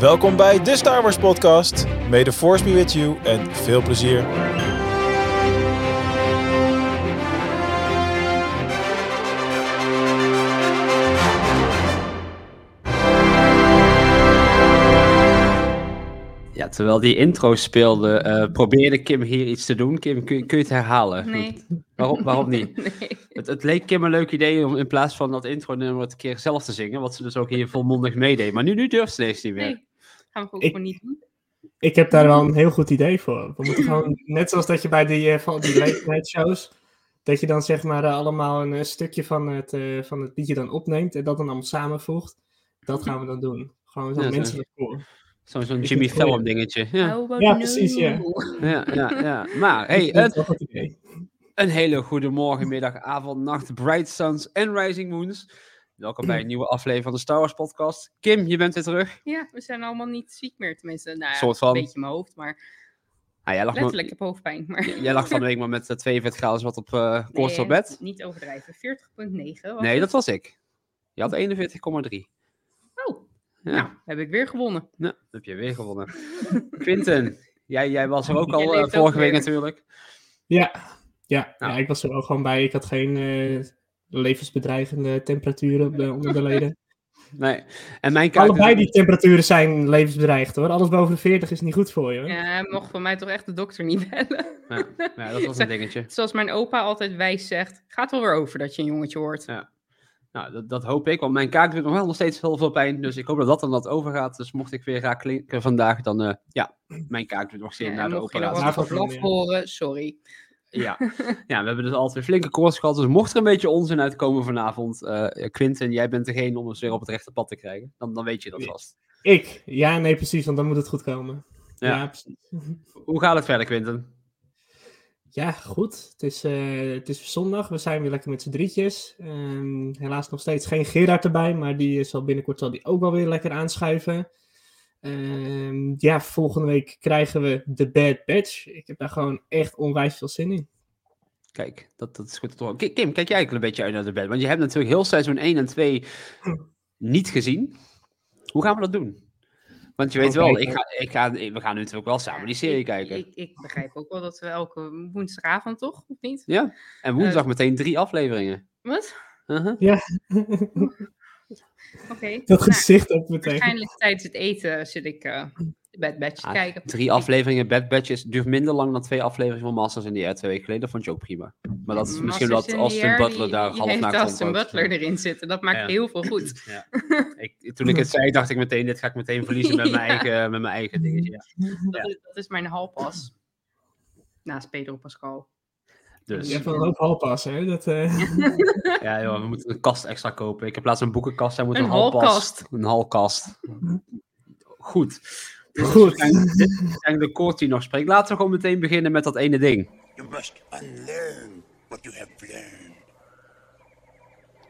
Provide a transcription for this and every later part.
Welkom bij de Star Wars Podcast. May the Force be with you en veel plezier. Ja, terwijl die intro speelde, eh, probeerde Kim hier iets te doen. Kim, kun, kun je het herhalen? Nee. Waarom, waarom niet? nee. Het, het leek Kim een leuk idee om in plaats van dat intro-nummer het een keer zelf te zingen, wat ze dus ook hier volmondig meedeed. Maar nu, nu durft ze ineens niet meer. Nee. Gaan we ook Ik- gewoon niet doen. Ik heb daar wel een heel goed idee voor. We moeten gewoon, net zoals dat je bij die, eh, van die late night shows, dat je dan zeg maar eh, allemaal een eh, stukje van het, eh, van het liedje dan opneemt en dat dan allemaal samenvoegt. Dat gaan we dan doen. Gewoon zo'n Ja, zo. menselijk voor. Zo- Zo'n Ik Jimmy Fallon dingetje. Ja, Ja, precies, ja. ja, ja. ja. Maar, hey, het een hele goede morgen, middag, avond, nacht, bright suns en rising moons. Welkom bij een nieuwe aflevering van de Star Wars podcast. Kim, je bent weer terug. Ja, we zijn allemaal niet ziek meer, tenminste. Nou ja, Soort van. een beetje in mijn hoofd, maar Ah, jij, lag maar, letterlijk, ik heb hoofdpijn. Maar jij lag van de week maar met eh, 42 graden wat op eh koorts Nee, op bed. Niet overdrijven, 40,9 was Nee, het. dat was ik. Je had 41,3. Oh, Ja. nou, heb ik weer gewonnen. Nou, heb je weer gewonnen. Quinten, jij, jij was er ook al eh, ook vorige week natuurlijk. Ja, ja, Nou. ja, ik was er wel gewoon bij. Ik had geen eh, levensbedreigende temperaturen onder de leden. Nee. En mijn kaart Allebei die temperaturen zijn levensbedreigend hoor. Alles boven de 40 is niet goed voor je hoor. Ja, mocht van mij toch echt de dokter niet bellen. Ja, ja, dat was een dingetje. Zoals mijn opa altijd wijs zegt, gaat wel weer over dat je een jongetje wordt. Ja. Nou, dat, dat hoop ik, want mijn kaak doet nog wel nog steeds heel veel pijn. Dus ik hoop dat dat dan dat overgaat. Dus mocht ik weer raak klinken vandaag, dan uh, ja, mijn kaak doet nog steeds Ja, na de mocht je nog operatie. wat operatie. horen, sorry. Ja. ja, we hebben dus altijd weer flinke koorts gehad. Dus mocht er een beetje onzin uitkomen vanavond, uh, Quinten, jij bent degene om ons weer op het rechte pad te krijgen. Dan, dan weet je dat vast. Ik? Ja, nee, precies, want dan moet het goed komen. Ja. Ja, precies. Hoe gaat het verder, Quinten? Ja, goed. Het is, eh, het is zondag. We zijn weer lekker met z'n drietjes. Ehm, helaas nog steeds geen Gerard erbij, maar die zal binnenkort zal die ook wel weer lekker aanschuiven. Ehm, ja, volgende week krijgen we de Bad Batch. Ik heb daar gewoon echt onwijs veel zin in. Kijk, dat, dat is goed te horen. Kim, kijk jij eigenlijk een beetje uit naar de bed? Want je hebt natuurlijk heel seizoen 1 en 2 niet gezien. Hoe gaan we dat doen? Want je weet wel, ik ga, ik ga, we gaan nu natuurlijk wel samen die serie ik, kijken. Ik, ik, begrijp ook wel dat we elke woensdagavond toch, of niet? Ja, en woensdag uh, meteen drie afleveringen. Wat? Uh -huh. Ja. Oké. Okay. Dat gezicht nou, ook meteen. Waarschijnlijk tijdens het eten zit ik uh, de Bad Batch ah, kijken. Drie afleveringen Bad Batches duurt minder lang dan twee afleveringen van Masters in the Air twee weken geleden. Dat vond je ook prima. Maar dat is misschien Masters dat Austin Air, Butler daar half naakt heeft Austin Butler erin zitten. Dat maakt Ja. heel veel goed. Ja. Ik, toen ik het zei, dacht ik meteen, dit ga ik meteen verliezen met mijn eigen, met mijn eigen dingetje. Ja. Dat, is, dat is mijn halpas. Naast Pedro Pascal. Dus. Je hebt wel een hoop halpas, hè? Dat, uh... ja, joh, we moeten een kast extra kopen. Ik heb laatst een boekenkast, hij moet Een een, halpas. halkast. Een halkast. Goed. Goed. Dit eigenlijk de koord die nog spreekt. Laten we gewoon meteen beginnen met dat ene ding. You must unlearn what you have learned.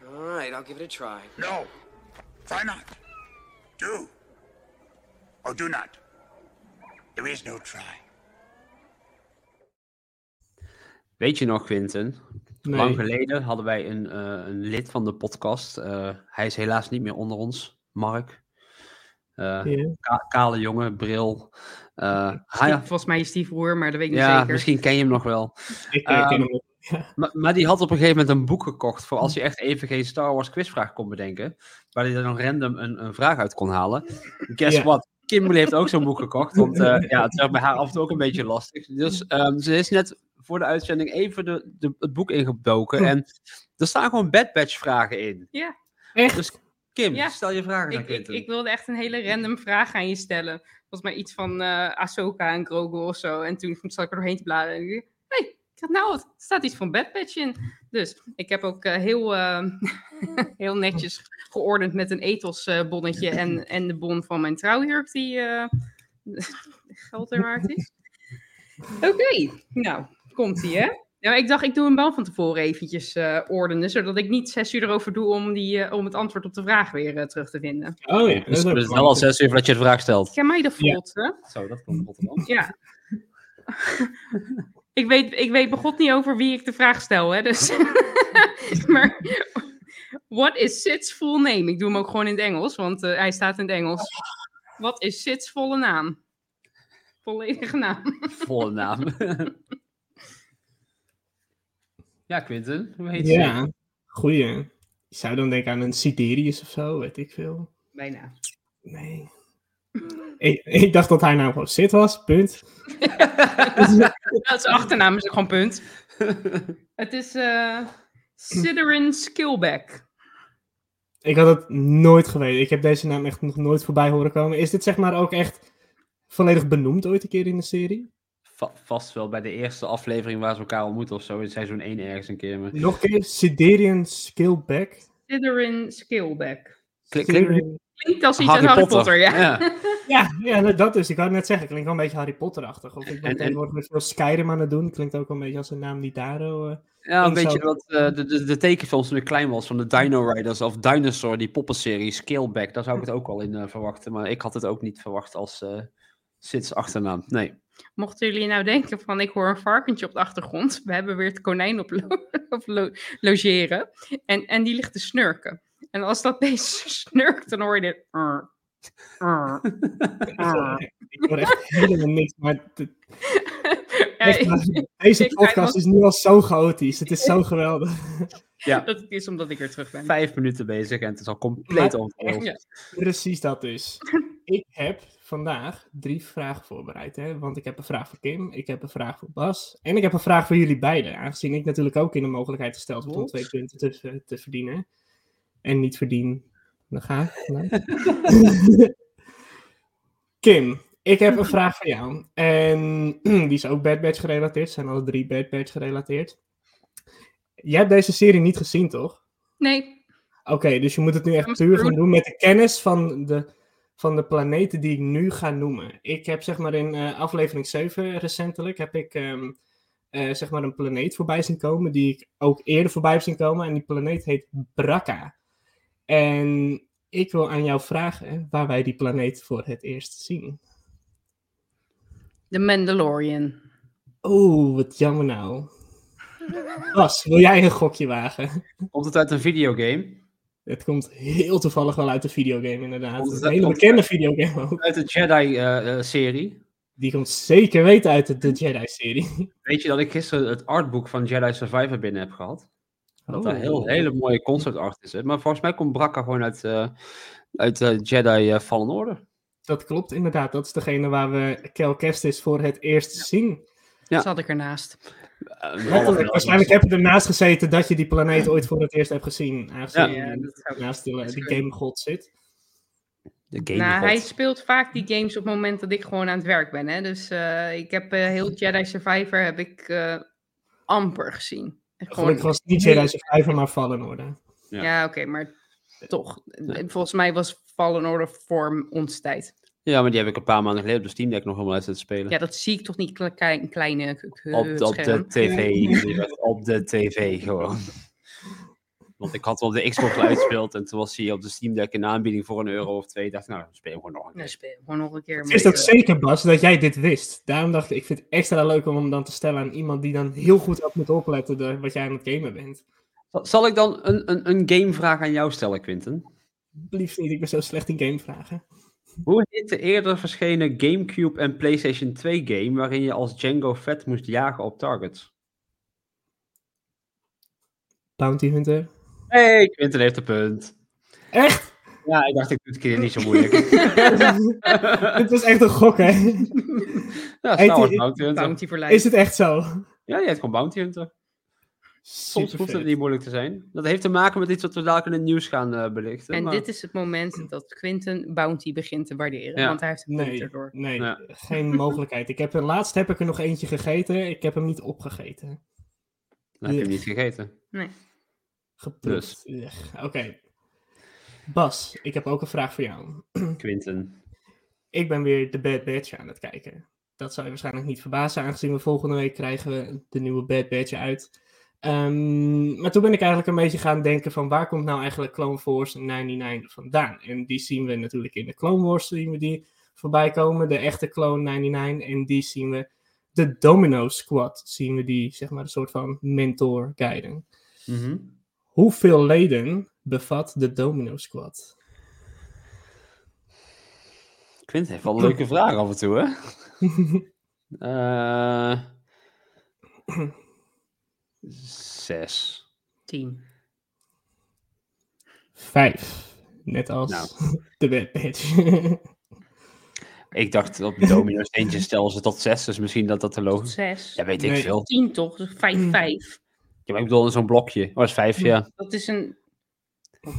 All right, I'll give it a try. No, try not. Do. Or do not. There is no try. Weet je nog, Quinten? Nee. Lang geleden hadden wij een, uh, een lid van de podcast. Uh, hij is helaas niet meer onder ons, Mark. Ja. ka kale jongen, bril. hij, Volgens mij is die broer, maar dat weet ik niet ja, zeker. misschien ken je hem nog wel. Ik ken hem maar, maar, die had op een gegeven moment een boek gekocht voor als hij echt even geen Star Wars quizvraag kon bedenken. Waar hij er dan random een, een vraag uit kon halen. Guess Ja. what? Kimberly heeft ook zo'n boek gekocht. Want uh, ja, het werd bij haar af en toe ook een beetje lastig. Dus um, ze is net voor de uitzending even de, de, het boek ingedoken. En er staan gewoon Bad Batch vragen in. Ja. Echt? Dus Kim, Ja. stel je vragen aan Ik, ik, ik wilde echt een hele random vraag aan je stellen. Volgens mij iets van uh, Ahsoka en Grogu of zo. En toen zat ik er doorheen te bladeren. En ik dacht, hey, ik dacht, nou, er staat iets van Bad Batch in. Dus ik heb ook uh, heel, uh, heel netjes geordend met een ethosbonnetje en, en de bon van mijn trouwjurk die geld er waard is. Oké, okay. nou, komt ie hè. Ja, ik dacht, ik doe hem wel van tevoren eventjes uh, ordenen, zodat ik niet zes uur erover doe om, die, uh, om het antwoord op de vraag weer uh, terug te vinden. Oh ja, Dus het is wel al zes uur voordat je de vraag stelt. Ken mij de vlot, hè? Zo, dat komt Rotterdam. Ja. ik, weet, ik weet begot niet over wie ik de vraag stel, hè? Dus. maar. What is Sid's full name? Ik doe hem ook gewoon in het Engels, want uh, hij staat in het Engels. Wat is Sid's volle naam? Volledige naam. Volle naam. Ja, Quinten, hoe heet ze? Ja, goeie. Je zou dan denken aan een Siderius of zo, weet ik veel. Bijna. Nee. Ik, ik dacht dat hij nou gewoon Sid was, punt. Dat is achternaam, is ook gewoon punt. Het is eh Sidorin Skillback. Ik had het nooit geweten. Ik heb deze naam echt nog nooit voorbij horen komen. Is dit zeg maar ook echt volledig benoemd ooit een keer in de serie? Va- vast wel bij de eerste aflevering waar ze elkaar ontmoeten of zo. In seizoen 1 ergens een keer. Maar... Nog een keer, Siderian Skillback. Sidorin Skillback. Klink- klinkt Siderian- Klinkt als iets uit Harry Potter, ja. ja. Ja, ja, dat dus. Ik wou het net zeggen, klinkt wel een beetje Harry Potter-achtig. Of ik ben En- en- tegenwoordig met veel Skyrim aan het doen. Klinkt ook wel een beetje als een naam die daar... eh, Ja, een beetje zou- wat eh, de, de, de tekenfilms toen ik klein was van de Dino Riders of Dinosaur, die poppenserie, Scaleback, daar zou ik het ook wel in eh, verwachten. Maar ik had het ook niet verwacht als eh Sid's achternaam. Nee. Mochten jullie nou denken van ik hoor een varkentje op de achtergrond. We hebben weer het konijn op, lo- op lo- logeren. En, en die ligt te snurken. En als dat beest snurkt, dan hoor je dit. Ik hoor echt helemaal niks. Maar de- echt, deze podcast is nu al zo chaotisch. Het is zo geweldig. Ja, dat is omdat ik weer terug ben. vijf minuten bezig en het is al compleet. Ja. Precies dat dus. Ik heb vandaag drie vragen voorbereid. Hè? Want ik heb een vraag voor Kim, ik heb een vraag voor Bas en ik heb een vraag voor jullie beiden. Aangezien ik natuurlijk ook in de mogelijkheid gesteld word om twee punten te, te verdienen. En niet verdien. Dan ga ik. Kim, ik heb een vraag voor jou. En die is ook Bad Batch gerelateerd. Het zijn alle drie Bad Batch gerelateerd. Jij hebt deze serie niet gezien, toch? Nee, Oké, dus je moet het nu echt puur gaan doen met de kennis van de, van de planeten die ik nu ga noemen. Ik heb zeg maar in eh, aflevering 7 recentelijk, heb ik ehm, eh, zeg maar een planeet voorbij zien komen, die ik ook eerder voorbij heb zien komen. En die planeet heet Bracca. En ik wil aan jou vragen waar wij die planeet voor het eerst zien. The Mandalorian. Oeh, wat jammer nou. Bas, wil jij een gokje wagen? Komt het uit een videogame? Het komt heel toevallig wel uit de videogame, inderdaad. Komt Het is een hele bekende videogame ook. Uit de Jedi-serie? Die komt zeker weten uit de, de Jedi-serie. Weet je dat ik gisteren het artboek van Jedi Survivor binnen heb gehad? Dat daar heel, hele mooie concept art is. Hè? Maar volgens mij komt Brakka gewoon uit, eh, uit eh, Jedi eh, Fallen Order. Dat klopt inderdaad. Dat is degene waar we Cal Kestis voor het eerst zien. Ja. Zat ik ernaast. Eh, Letterlijk, waarschijnlijk heb je ernaast gezeten dat je die planeet ooit voor het eerst hebt gezien. Aangezien Ja, zou- naast die game god zit. De game Nou, god. hij speelt vaak die games op het moment dat ik gewoon aan het werk ben. Hè? Dus eh, ik heb eh, heel Jedi Survivor heb ik eh, amper gezien. Gewoon- Gelukkig was niet Jedi Survivor, maar Fallen Order. Ja. Ja, oké, maar toch. Volgens mij was Fallen Order voor ons tijd. Ja, maar die heb ik een paar maanden geleden op de Steam Deck nog helemaal uit zitten spelen. Ja, dat zie ik toch niet kle- klein, kleine op, op de tv. op de tv gewoon. Want ik had hem op de Xbox uitgespeeld en toen was hij op de Steam Deck in aanbieding voor een euro of twee. Ik dacht, nou, dan speel hem gewoon nog een keer. speel gewoon nog een keer. Het is ook ik, eh, zeker, Bas, dat jij dit wist. Daarom dacht ik, ik vind het extra leuk om hem dan te stellen aan iemand die dan heel goed op moet opletten de, wat jij aan het gamen bent. Zal- Zal ik dan een, een, een gamevraag aan jou stellen, Quinten? Liefst niet, ik ben zo slecht in gamevragen. Hoe heet de eerder verschenen GameCube en PlayStation 2 game waarin je als Django Fett moest jagen op targets? Bounty Hunter. Hey, Quinten heeft een punt. Echt? Ja, ik dacht ik doe het een keer niet zo moeilijk. Dit was echt een gok, hè? ja, Star Wars Bounty Hunter. Bounty. Is het echt zo? Ja, je hebt gewoon Bounty Hunter. Soms hoeft het niet moeilijk te zijn. Dat heeft te maken met iets wat we dadelijk in het nieuws gaan eh, belichten. En maar- dit is het moment dat Quinten Bounty begint te waarderen. Ja. Want hij heeft een punt Nee, erdoor. nee Ja. geen mogelijkheid. Ik heb laatst heb ik er nog eentje gegeten. Ik heb hem niet opgegeten. Dan heb je hem niet gegeten. Geplukt. Ugh, Oké. Bas, ik heb ook een vraag voor jou. Quinten. Ik ben weer de Bad Batch aan het kijken. Dat zou je waarschijnlijk niet verbazen, aangezien we volgende week krijgen we de nieuwe Bad Batch uit. Ehm, maar toen ben ik eigenlijk een beetje gaan denken van waar komt nou eigenlijk Clone Force 99 vandaan? En die zien we natuurlijk in de Clone Wars zien we die voorbij komen, de echte Clone 99. En die zien we, de Domino Squad zien we die, zeg maar, een soort van mentor guiden. Mhm. Hoeveel leden bevat de Domino Squad? Quint heeft wel leuke vragen af en toe, hè? Eh, zes. Tien. Vijf. Net als Nou. de Bad Batch. Ik dacht op domino steentjes stel ze tot zes, dus misschien dat dat te logisch Zes. Ja, weet ik Nee. veel. Tien toch? Dus vijf, vijf. Ja, maar ik bedoel zo'n blokje. Oh, dat is vijf, ja. Dat is een...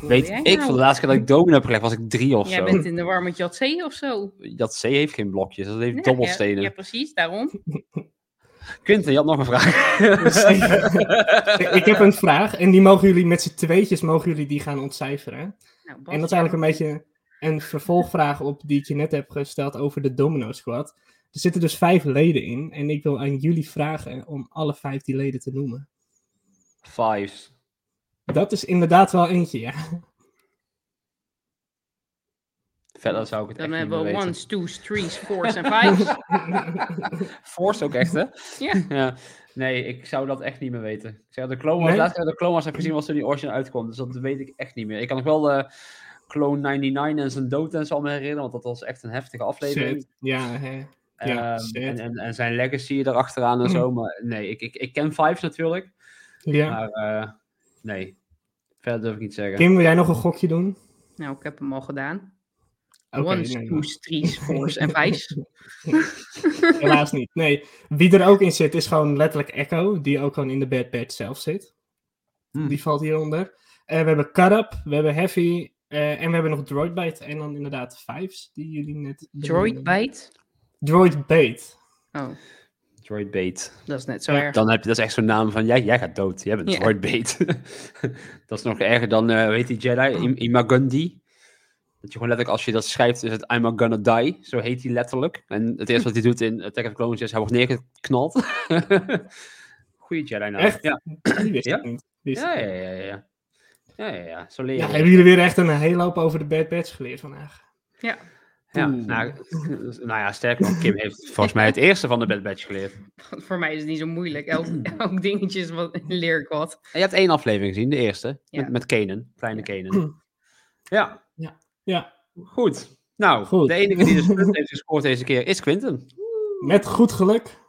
Weet jij ik, nou? van de laatste keer dat ik domino heb gelegd was ik drie of Jij zo. bent in de war met Jat C of zo. Dat C heeft geen blokjes, dat heeft Ja, dobbelstenen. Ja, ja, precies, daarom. Quinten, je had nog een vraag. ik heb een vraag en die mogen jullie met z'n tweetjes mogen jullie die gaan ontcijferen. Nou, En dat is eigenlijk een beetje een vervolgvraag op die ik je net heb gesteld over de Domino Squad. Er zitten dus vijf leden in en ik wil aan jullie vragen om alle vijf die leden te noemen. Fives. Dat is inderdaad wel eentje, ja. Verder zou ik het Dan echt niet hebben we weten. ones, twos, threes, fours en fives. Force ook echt, hè? Ja. ja. Nee, ik zou dat echt niet meer weten. Ik zeg, de Clone Wars, Nee? laatste keer dat ik de Clone Wars heb gezien was toen die original uitkwam. Dus dat weet ik echt niet meer. Ik kan nog wel de Clone 99 en zijn dood en zo me herinneren, want dat was echt een heftige aflevering. Shit. Ja, hè. Ja, Ehm, en, en, en zijn legacy erachteraan en zo. Maar nee, ik, ik, ik ken Fives natuurlijk. ja. Maar eh, nee, verder durf ik niet te zeggen. Kim, wil jij nog een gokje doen? Nou, ik heb hem al gedaan. Oké, ones, nee, twos, threes, fours en fives. helaas niet. Nee, wie er ook in zit is gewoon letterlijk Echo, die ook gewoon in de Bad Batch zelf zit. Hmm. Die valt hieronder. Eh we hebben Karab, we hebben Heavy eh, en we hebben nog Droidbait en dan inderdaad Fives, die jullie net... Droid bite. Droidbait. Oh, Droid Bait. dat is net zo Ja, erg. Dan heb je, dat is echt zo'n naam van, jij, jij gaat dood. Jij bent Ja. Droid Bait. dat is nog erger dan, eh weet die Jedi, Im- Imagundi. Dat je gewoon letterlijk, als je dat schrijft, is het I'm a gonna die. Zo heet hij letterlijk. En het eerste wat hij doet in Attack of the Clones is, hij wordt neergeknald. Goeie Jedi naam. Echt? Ja. Die wist Ja? Ja, ja, ja, ja. Ja, ja, ja. Zo leer je. Ja, hebben jullie weer echt een hele hoop over de Bad Batch geleerd vandaag? Ja, Ja, nou, nou ja, sterker nog, Kim heeft volgens mij het eerste van de Bad Batch geleerd. voor mij is het niet zo moeilijk. Elk, elk dingetje is wat, leer ik wat. En je hebt één aflevering gezien, de eerste. Ja. Met, met Kanan, kleine Kanan. Ja, Ja, goed. Nou, Goed. de enige die dus punt heeft gescoord deze keer is Quinten. met goed geluk.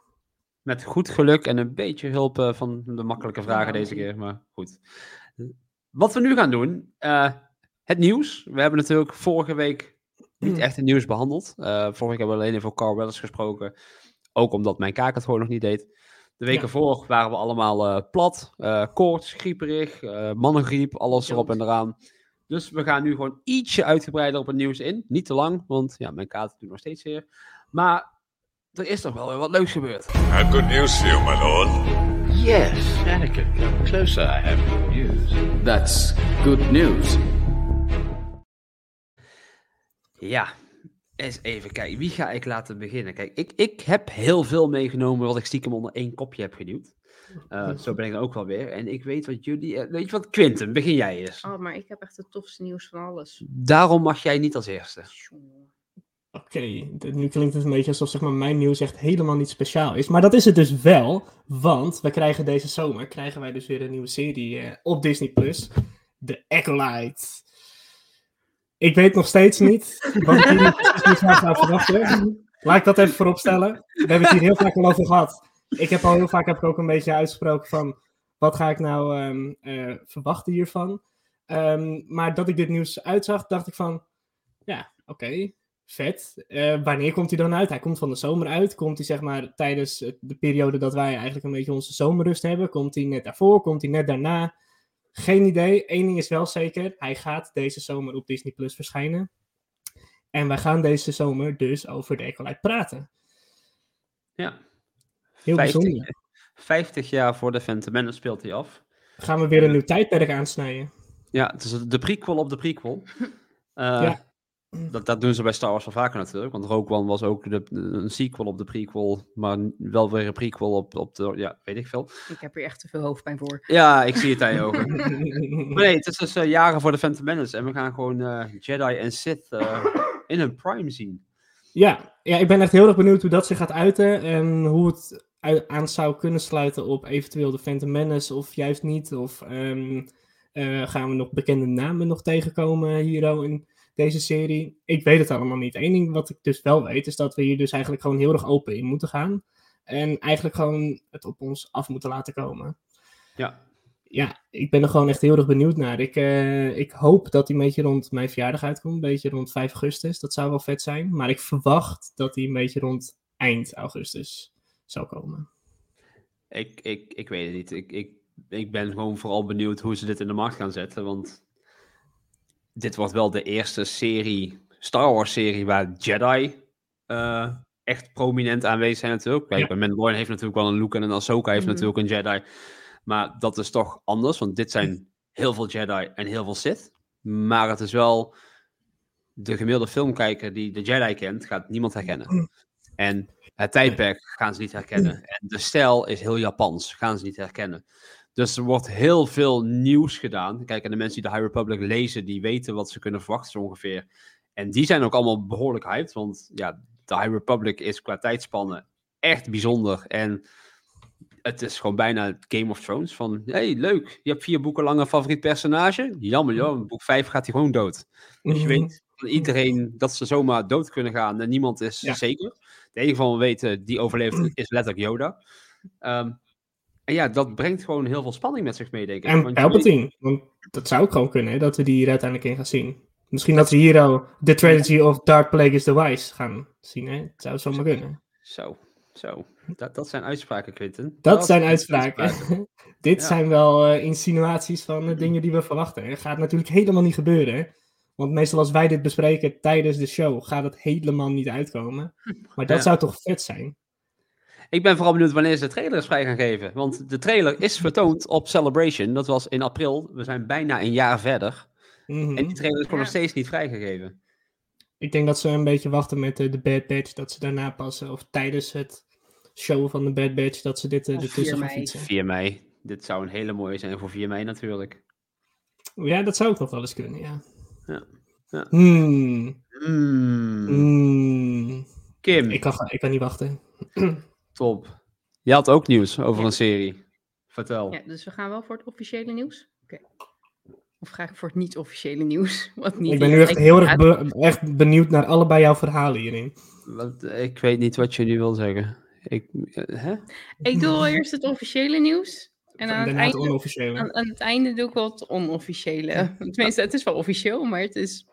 Met goed geluk en een beetje hulp eh, van de makkelijke vragen deze keer, maar goed. Wat we nu gaan doen, eh, het nieuws. We hebben natuurlijk vorige week niet echt het nieuws behandeld. Eh, vorige week hebben we alleen even over Carl Weathers gesproken. Ook omdat mijn kaak het gewoon nog niet deed. De weken Ja. voor waren we allemaal plat, koorts, grieperig, mannengriep, alles erop en eraan. Dus we gaan nu gewoon ietsje uitgebreider op het nieuws in. Niet te lang, want ja, mijn kaart doet nog steeds zeer. Maar er is toch wel weer wat leuks gebeurd. I have good news for you, my lord. Yes, Anakin, come closer. I have good news. That's good news. Ja, eens even kijken. Wie ga ik laten beginnen? Kijk, ik, ik heb heel veel meegenomen wat ik stiekem onder één kopje heb geduwd. Eh, zo ben ik dan ook wel weer. En ik weet wat jullie... eh, weet je wat, Quinten, begin jij eens. Oh, maar ik heb echt het tofste nieuws van alles. Daarom mag jij niet als eerste. Oké, d- nu klinkt het een beetje alsof zeg maar, mijn nieuws echt helemaal niet speciaal is. Maar dat is het dus wel, want we krijgen deze zomer krijgen wij dus weer een nieuwe serie eh, op Disney+. Plus, The Acolyte. Ik weet nog steeds niet wat ik hier nu precies niet van zou verwachten. Laat ik dat even voorop stellen. We hebben het hier heel vaak al over gehad. Ik heb al heel vaak heb ik ook een beetje uitgesproken van wat ga ik nou eh, verwachten hiervan. Ehm, maar dat ik dit nieuws uitzag, dacht ik van ja, oké, vet. Eh, wanneer komt hij dan uit? Hij komt van de zomer uit. Komt hij zeg maar tijdens de periode dat wij eigenlijk een beetje onze zomerrust hebben? Komt hij net daarvoor? Komt hij net daarna? Geen idee. Eén ding is wel zeker. Hij gaat deze zomer op Disney Plus verschijnen. En wij gaan deze zomer dus over de Ecolite praten. Ja. Heel 50, bijzonder. 50 jaar voor de Phantom Menace speelt hij af. Gaan we weer een nieuw tijdperk aansnijden? Ja, het is de prequel op de prequel. Eh, Ja. dat, dat doen ze bij Star Wars wel vaker natuurlijk. Want Rogue One was ook de, een sequel op de prequel. Maar wel weer een prequel op, op de... Ja, weet ik veel. Ik heb hier echt te veel hoofdpijn voor. Ja, ik zie het aan je ogen. Maar nee, het is dus eh, jaren voor de Phantom Menace. En we gaan gewoon eh, Jedi en Sith eh, in hun prime zien. Ja, ja, ik ben echt heel erg benieuwd hoe dat zich gaat uiten. En hoe het aan zou kunnen sluiten op eventueel de Phantom Menace of juist niet. Of ehm, eh, gaan we nog bekende namen nog tegenkomen hier in deze serie? Ik weet het allemaal niet. Eén ding wat ik dus wel weet, is dat we hier dus eigenlijk gewoon heel erg open in moeten gaan. En eigenlijk gewoon het op ons af moeten laten komen. Ja. Ja, ik ben er gewoon echt heel erg benieuwd naar. Ik, eh, ik hoop dat hij een beetje rond mijn verjaardag uitkomt. Een beetje rond 5 augustus. Dat zou wel vet zijn. Maar ik verwacht dat hij een beetje rond eind augustus zou komen. Ik, ik, ik weet het niet. Ik, ik, ik ben gewoon vooral benieuwd hoe ze dit in de markt gaan zetten. Want dit wordt wel de eerste serie, Star Wars serie, waar Jedi eh, echt prominent aanwezig zijn natuurlijk. Kijk, Ja. Mandalorian heeft natuurlijk wel een Luke en een Ahsoka heeft Mhm. natuurlijk een Jedi. Maar dat is toch anders, want dit zijn heel veel Jedi en heel veel Sith. Maar het is wel de gemiddelde filmkijker die de Jedi kent, gaat niemand herkennen. En het tijdperk gaan ze niet herkennen. En de stijl is heel Japans, gaan ze niet herkennen. Dus er wordt heel veel nieuws gedaan. Kijk, en de mensen die de High Republic lezen, die weten wat ze kunnen verwachten zo ongeveer. En die zijn ook allemaal behoorlijk hyped, want ja, de High Republic is qua tijdspannen echt bijzonder. En het is gewoon bijna Game of Thrones van, hey, leuk, je hebt vier boeken lang een favoriet personage. Jammer joh, boek vijf gaat hij gewoon dood. Dus je weet iedereen dat ze zomaar dood kunnen gaan en niemand is Ja. zeker. De enige van we weten die overleeft is letterlijk Yoda. Ehm, en ja, dat brengt gewoon heel veel spanning met zich mee, denk ik. En Want weet-. Want dat zou ook gewoon kunnen, dat we die hier uiteindelijk in gaan zien. Misschien dat we hier al The Trilogy of Dark Plagueis the Wise gaan zien. Hè? Het zou zomaar kunnen. Zo, zo. Dat, dat zijn uitspraken, Quinten. Dat zijn uitspraken. Dit Ja. zijn wel eh, insinuaties van eh, dingen die we verwachten. Het gaat natuurlijk helemaal niet gebeuren. Want meestal als wij dit bespreken tijdens de show, gaat het helemaal niet uitkomen. Maar dat Ja. zou toch vet zijn? Ik ben vooral benieuwd wanneer ze de trailers vrij gaan geven. Want de trailer is vertoond op Celebration. Dat was in april. We zijn bijna een jaar verder. Mhm. En die trailer is gewoon Ja. nog steeds niet vrijgegeven. Ik denk dat ze een beetje wachten met eh, de Bad Batch, dat ze daarna passen. Of tijdens het show van de Bad Batch, dat ze dit eh, Of ertussen 4 gaan mei. fietsen. 4 mei. Dit zou een hele mooie zijn voor 4 mei natuurlijk. Ja, dat zou ook nog wel eens kunnen, ja. Ja. Ja. Hmm. Mm. Hmm. Kim, Ik, kan, ik kan niet wachten. top. Je had ook nieuws over een serie. Vertel. Ja, dus we gaan wel voor het officiële nieuws. Oké. Of ga ik voor het niet-officiële nieuws? Wat niet ik ben nu echt heel erg be- echt benieuwd naar allebei jouw verhalen hierin. Wat, ik weet niet wat je nu wil zeggen. Ik, eh, hè? Ik doe wel eerst het officiële nieuws. En aan het, einde, onofficiële. aan, aan het einde doe ik het onofficiële. Tenminste, het is wel officieel, maar het is...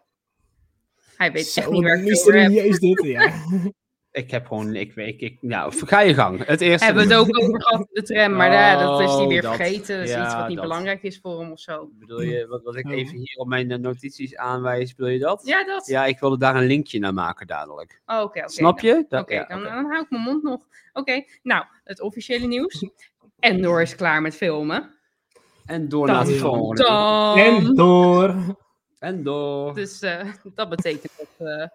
Hij weet echt Zo niet waar ik het over heb. mysterieus dit, ja. Ik heb gewoon, ik weet, ik, nou, ga je gang. Het eerste. Hebben we het ook over gehad, de tram, maar ja, dat is hij Oh, weer dat. vergeten. Dat is Ja, iets wat niet dat. belangrijk is voor hem of zo. Bedoel je, wat, wat ik Oh. even hier op mijn eh, notities aanwijs, bedoel je dat? Ja, dat? Ja, ik wilde daar een linkje naar maken dadelijk. Oh, Oké, oké. Snap je? Oké, ja, dan, oké. dan hou ik mijn mond nog. Oké, nou, het officiële nieuws. Endor is klaar met filmen. En door Dan- naar het volgende. Dan. En door. En door. Dus eh, dat betekent dat. eh,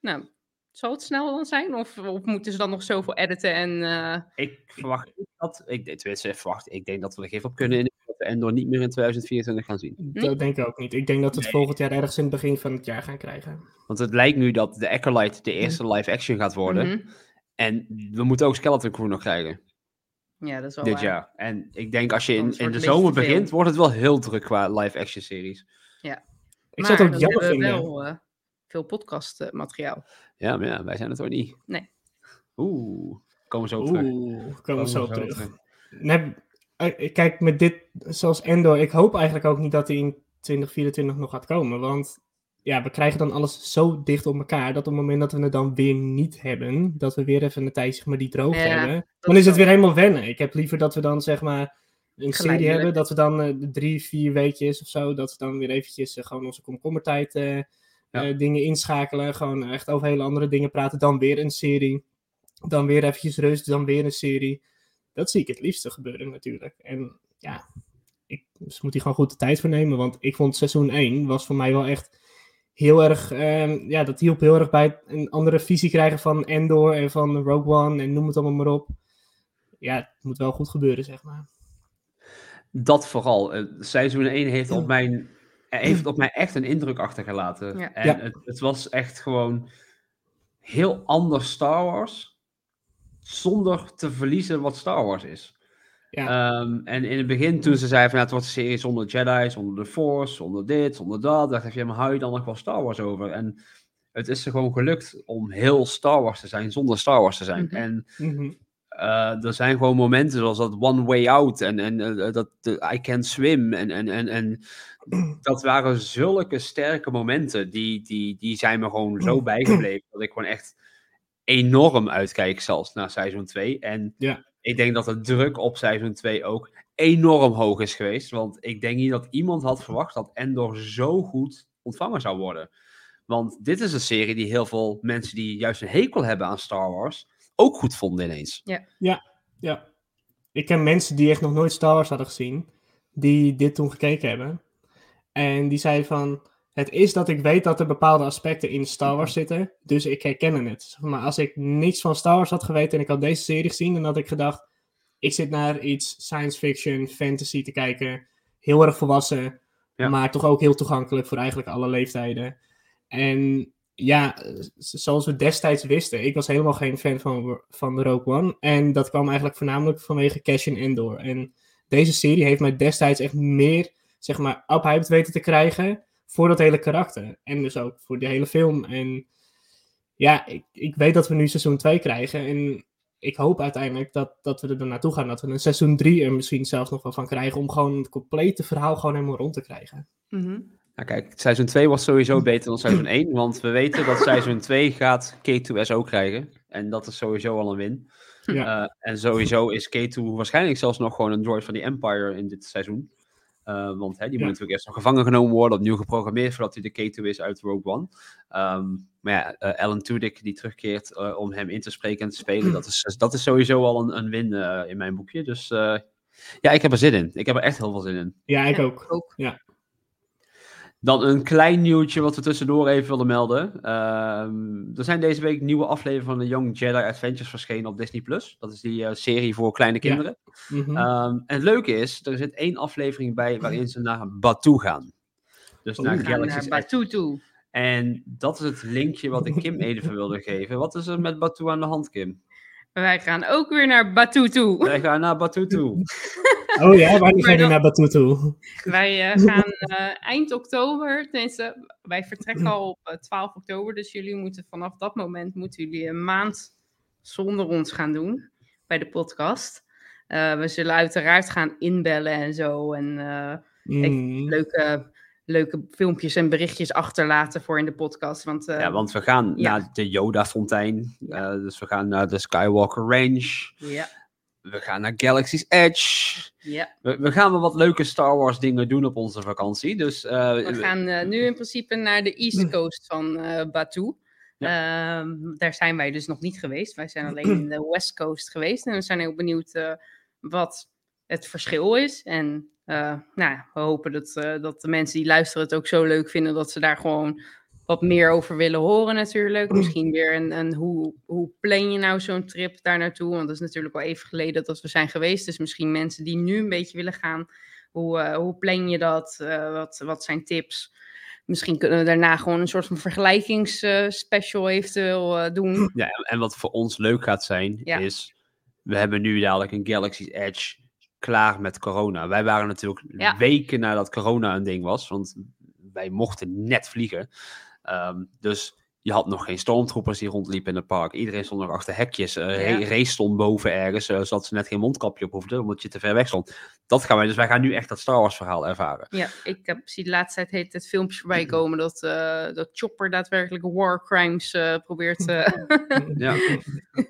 nou, zal het snel dan zijn? Of, of moeten ze dan nog zoveel editen en. eh, Ik verwacht dat, ik, tenminste, verwacht, ik denk dat we er even op kunnen in we Endor niet meer in 2024 gaan zien. Dat denk ik ook niet. Ik denk dat we het volgend jaar ergens in het begin van het jaar gaan krijgen. Want het lijkt nu dat de Acolyte de eerste live action gaat worden. mhm. En we moeten ook Skeleton Crew nog krijgen Ja, dat is wel dit waar. jaar. En ik denk als je in, in de zomer begint, wordt het wel heel druk qua live action series. Ik zou het ook jammer vinden. wel eh, veel podcastmateriaal. Ja, maar ja, wij zijn het ook niet. Nee. Oeh, komen we zo terug. Oeh, komen we zo op zo terug. Nee, eh, kijk, met dit, zoals Endor, ik hoop eigenlijk ook niet dat hij in 2024 nog gaat komen. Want ja, we krijgen dan alles zo dicht op elkaar, dat op het moment dat we het dan weer niet hebben, dat we weer even een tijdje zeg maar, die droog Ja, hebben, dan is het weer helemaal wennen. Ik heb liever dat we dan zeg maar een serie hebben, dat we dan eh, drie, vier weekjes of zo, dat we dan weer eventjes eh, gewoon onze komkommertijd eh, eh, dingen inschakelen, gewoon echt over hele andere dingen praten, dan weer een serie, dan weer eventjes rust, dan weer een serie. Dat zie ik het liefste gebeuren natuurlijk. En ja, ik dus moet hier gewoon goed de tijd voor nemen, want ik vond seizoen 1 was voor mij wel echt heel erg, ehm, ja, dat hielp heel erg bij een andere visie krijgen van Endor en van Rogue One en noem het allemaal maar op. Ja, het moet wel goed gebeuren, zeg maar. Dat vooral. Eh, seizoen 1 heeft op, mijn, heeft op mij echt een indruk achtergelaten. Ja. En Ja. Het, het was echt gewoon heel anders Star Wars. Zonder te verliezen wat Star Wars is. Ja. Ehm, en in het begin, toen ze zeiden van ja, het wordt een serie zonder Jedi, zonder de Force, zonder dit, zonder dat, dacht ik, ja, maar hou je dan nog wel Star Wars over? En het is er gewoon gelukt om heel Star Wars te zijn zonder Star Wars te zijn. Mhm. En Mhm. eh, er zijn gewoon momenten zoals dat One Way Out en, en eh, dat de I Can Swim. En, en, en, en dat waren zulke sterke momenten. Die, die, die zijn me gewoon zo bijgebleven. Dat ik gewoon echt enorm uitkijk zelfs naar seizoen 2. En Ja. Ik denk dat de druk op seizoen 2 ook enorm hoog is geweest. Want ik denk niet dat iemand had verwacht dat Endor zo goed ontvangen zou worden. Want dit is een serie die heel veel mensen die juist een hekel hebben aan Star Wars ook goed vonden ineens. Ja. Ik ken mensen die echt nog nooit Star Wars hadden gezien, die dit toen gekeken hebben. En die zeiden van, het is dat ik weet dat er bepaalde aspecten in Star Wars zitten, dus ik herken het. Maar als ik niks van Star Wars had geweten en ik had deze serie gezien, dan had ik gedacht, ik zit naar iets science fiction, fantasy te kijken, heel erg volwassen, Ja. maar toch ook heel toegankelijk voor eigenlijk alle leeftijden. En ja, zoals we destijds wisten, ik was helemaal geen fan van, van de Rogue One. En dat kwam eigenlijk voornamelijk vanwege Cassian Endor. En deze serie heeft mij destijds echt meer, zeg maar, uphyped weten te krijgen voor dat hele karakter. En dus ook voor die hele film. En ja, ik, ik weet dat we nu seizoen 2 krijgen. En ik hoop uiteindelijk dat, dat we er naartoe gaan. Dat we een seizoen 3 er misschien zelfs nog wel van krijgen. Om gewoon het complete verhaal gewoon helemaal rond te krijgen. Mhm. Nou kijk, seizoen 2 was sowieso beter dan seizoen 1. Want we weten dat seizoen 2 gaat K2SO krijgen. En dat is sowieso al een win. Ja. Eh, en sowieso is K2 waarschijnlijk zelfs nog gewoon een droid van die Empire in dit seizoen. Eh, want hè, die moet Ja. natuurlijk eerst nog gevangen genomen worden, opnieuw geprogrammeerd voordat hij de K2 is uit Rogue One. Ehm, maar ja, eh, Alan Tudyk die terugkeert eh, om hem in te spreken en te spelen, dat is, dat is sowieso al een, een win eh, in mijn boekje. Dus eh, ja, ik heb er zin in. Ik heb er echt heel veel zin in. Ja, ik Ja, ook. ook. Dan een klein nieuwtje wat we tussendoor even willen melden. Ehm, er zijn deze week nieuwe afleveringen van de Young Jedi Adventures verschenen op Disney+. Plus. Dat is die eh, serie voor kleine Ja. kinderen. Mhm. Ehm, en het leuke is, er zit één aflevering bij waarin ze naar Batuu gaan. Dus naar. We gaan Galaxy's naar Edge. Batu toe. En dat is het linkje wat ik Kim even wilde geven. Wat is er met Batuu aan de hand, Kim? Wij gaan ook weer naar Batu toe. Wij gaan naar Batuu toe. Oh ja, wanneer ga je dan- naar Batu toe? Wij eh, gaan eh, eind oktober, tenminste, wij vertrekken al op eh, 12 oktober, dus jullie moeten vanaf dat moment moeten jullie een maand zonder ons gaan doen bij de podcast. Eh, we zullen uiteraard gaan inbellen en zo en eh, Mm. leuke, leuke filmpjes en berichtjes achterlaten voor in de podcast. Want, eh, Ja, want we gaan Ja. naar de Yoda-fontein. Eh, dus we gaan naar de Skywalker Range. ja, We gaan naar Galaxy's Edge. ja. We, we gaan wel wat leuke Star Wars dingen doen op onze vakantie. Dus eh, We gaan nu in principe naar de East Coast van Batu. Ehm, daar zijn wij dus nog niet geweest. Wij zijn alleen in de West Coast geweest. En we zijn heel benieuwd wat het verschil is. En nou, ja, we hopen dat, eh, dat de mensen die luisteren het ook zo leuk vinden dat ze daar gewoon wat meer over willen horen natuurlijk. Misschien weer een, een hoe, hoe plan je nou zo'n trip daar naartoe? Want dat is natuurlijk al even geleden dat we zijn geweest. Dus misschien mensen die nu een beetje willen gaan. Hoe, eh, hoe plan je dat? Eh, wat, wat zijn tips? Misschien kunnen we daarna gewoon een soort van vergelijkingsspecial eventueel eh, doen. Ja, en- en wat voor ons leuk gaat zijn, Ja. is... We hebben nu dadelijk een Galaxy's Edge klaar met corona. Wij waren natuurlijk Ja. weken nadat corona een ding was. Want wij mochten net vliegen. Ehm, dus je had nog geen stormtroopers die rondliepen in het park. Iedereen stond nog achter hekjes. eh Ja. Ra- Race stond boven ergens, eh, zodat ze net geen mondkapje op hoefden, omdat je te ver weg stond. Dat gaan wij, dus wij gaan nu echt dat Star Wars verhaal ervaren. Ja, ik heb zie de laatste tijd heet het filmpjes voorbij komen dat, eh, dat Chopper daadwerkelijk war crimes eh, probeert. eh, Ja.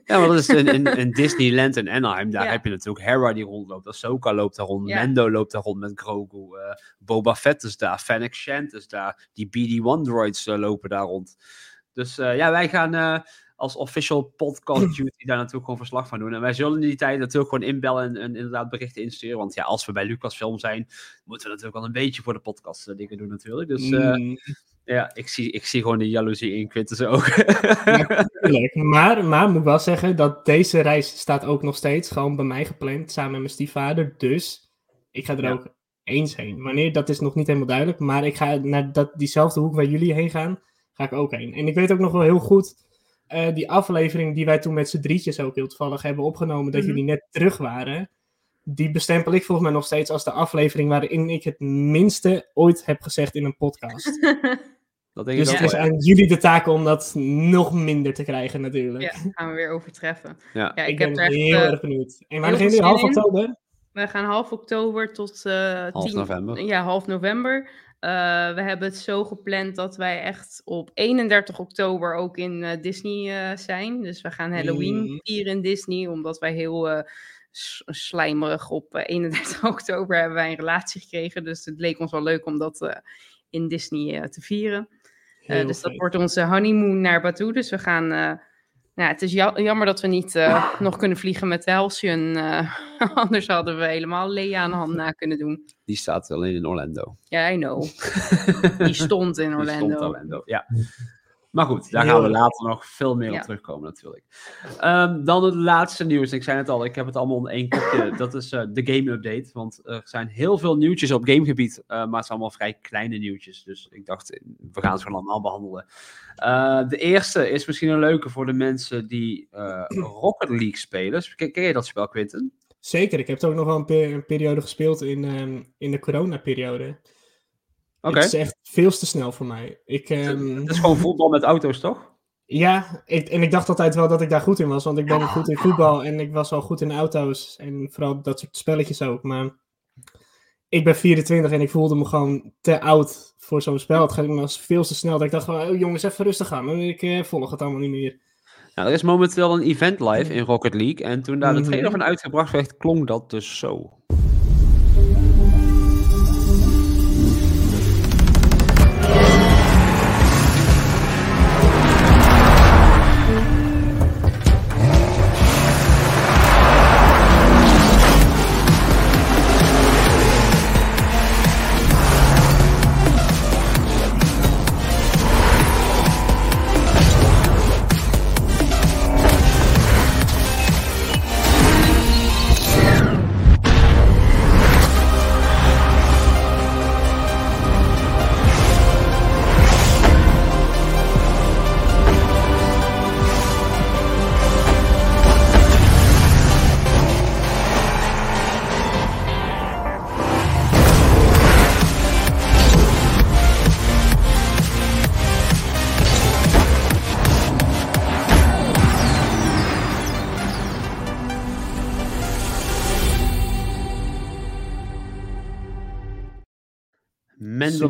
ja, maar dat is in, in, in Disneyland en Anaheim, daar Ja. heb je natuurlijk Hera die rondloopt, Ahsoka loopt daar rond, Ja. Mando loopt daar rond met Grogu, eh, Boba Fett is daar, Fennec Shand is daar, die BD-1 droids lopen daar rond. Dus eh, ja, wij gaan eh, als official podcast duty daar natuurlijk gewoon verslag van doen. En wij zullen in die tijd natuurlijk gewoon inbellen en, en inderdaad berichten insturen. Want ja, als we bij Lucasfilm zijn, moeten we natuurlijk wel een beetje voor de podcast eh, dingen doen natuurlijk. Dus Mm, ja, ik zie, ik zie gewoon de jaloezie in Quintus ook. Maar, maar moet wel zeggen dat deze reis staat ook nog steeds gewoon bij mij gepland, samen met mijn stiefvader. Dus ik ga er Ja. ook eens heen. Wanneer, dat is nog niet helemaal duidelijk. Maar ik ga naar dat, diezelfde hoek waar jullie heen gaan, ga ik ook heen. En ik weet ook nog wel heel goed, eh, die aflevering die wij toen met z'n drietjes ook heel toevallig hebben opgenomen, dat Mhm. jullie net terug waren. die bestempel ik volgens mij nog steeds als de aflevering waarin ik het minste ooit heb gezegd in een podcast. Dat denk Dus ik het ook is ja. aan jullie de taak om dat nog minder te krijgen natuurlijk. Ja, gaan we weer overtreffen. Ja. Ja, ik, ik, heb ben er echt, heel eh, erg benieuwd. En veel gaan jullie? Half oktober? We gaan half oktober tot eh Half 10 november. Ja, half november. Eh, we hebben het zo gepland dat wij echt op 31 oktober ook in eh, Disney eh, zijn. Dus we gaan Halloween Mm. vieren in Disney, omdat wij heel slijmerig op eh, 31 oktober hebben wij een relatie gekregen. Dus het leek ons wel leuk om dat in Disney te vieren. Dus dat wordt onze honeymoon naar Batuu. Dus we gaan. Nou, het is ja- jammer dat we niet eh, nog kunnen vliegen met Halcyon. eh, anders hadden we helemaal Lea aan de hand na kunnen doen. Die staat alleen in Orlando. Ja, I know. Die stond in Die Orlando. stond Orlando, ja. Maar goed, daar gaan we later nog veel meer Ja. op terugkomen natuurlijk. Ehm, dan het laatste nieuws. Ik zei het al, ik heb het allemaal onder één kopje. Dat is eh, de game update. Want er zijn heel veel nieuwtjes op gamegebied. eh, maar het zijn allemaal vrij kleine nieuwtjes. Dus ik dacht, we gaan het gewoon allemaal behandelen. Eh, de eerste is misschien een leuke voor de mensen die eh, Rocket League spelen. Ken, ken je dat spel, Quinten? Zeker, ik heb het ook nog wel een, pe- een periode gespeeld in, ehm, in de coronaperiode. Het is echt veel te snel voor mij. Ik, ehm, Het is gewoon voetbal met auto's, toch? Ja, ik, en ik dacht altijd wel dat ik daar goed in was, want ik ben goed in voetbal en ik was wel goed in auto's en vooral dat soort spelletjes ook. Maar ik ben 24 en ik voelde me gewoon te oud voor zo'n spel. Het ging me veel te snel dat ik dacht van, oh, jongens, even rustig aan. En ik eh, volg het allemaal niet meer. Nou, er is momenteel een event live in Rocket League. En toen daar de Mhm. trailer van uitgebracht werd, klonk dat dus zo.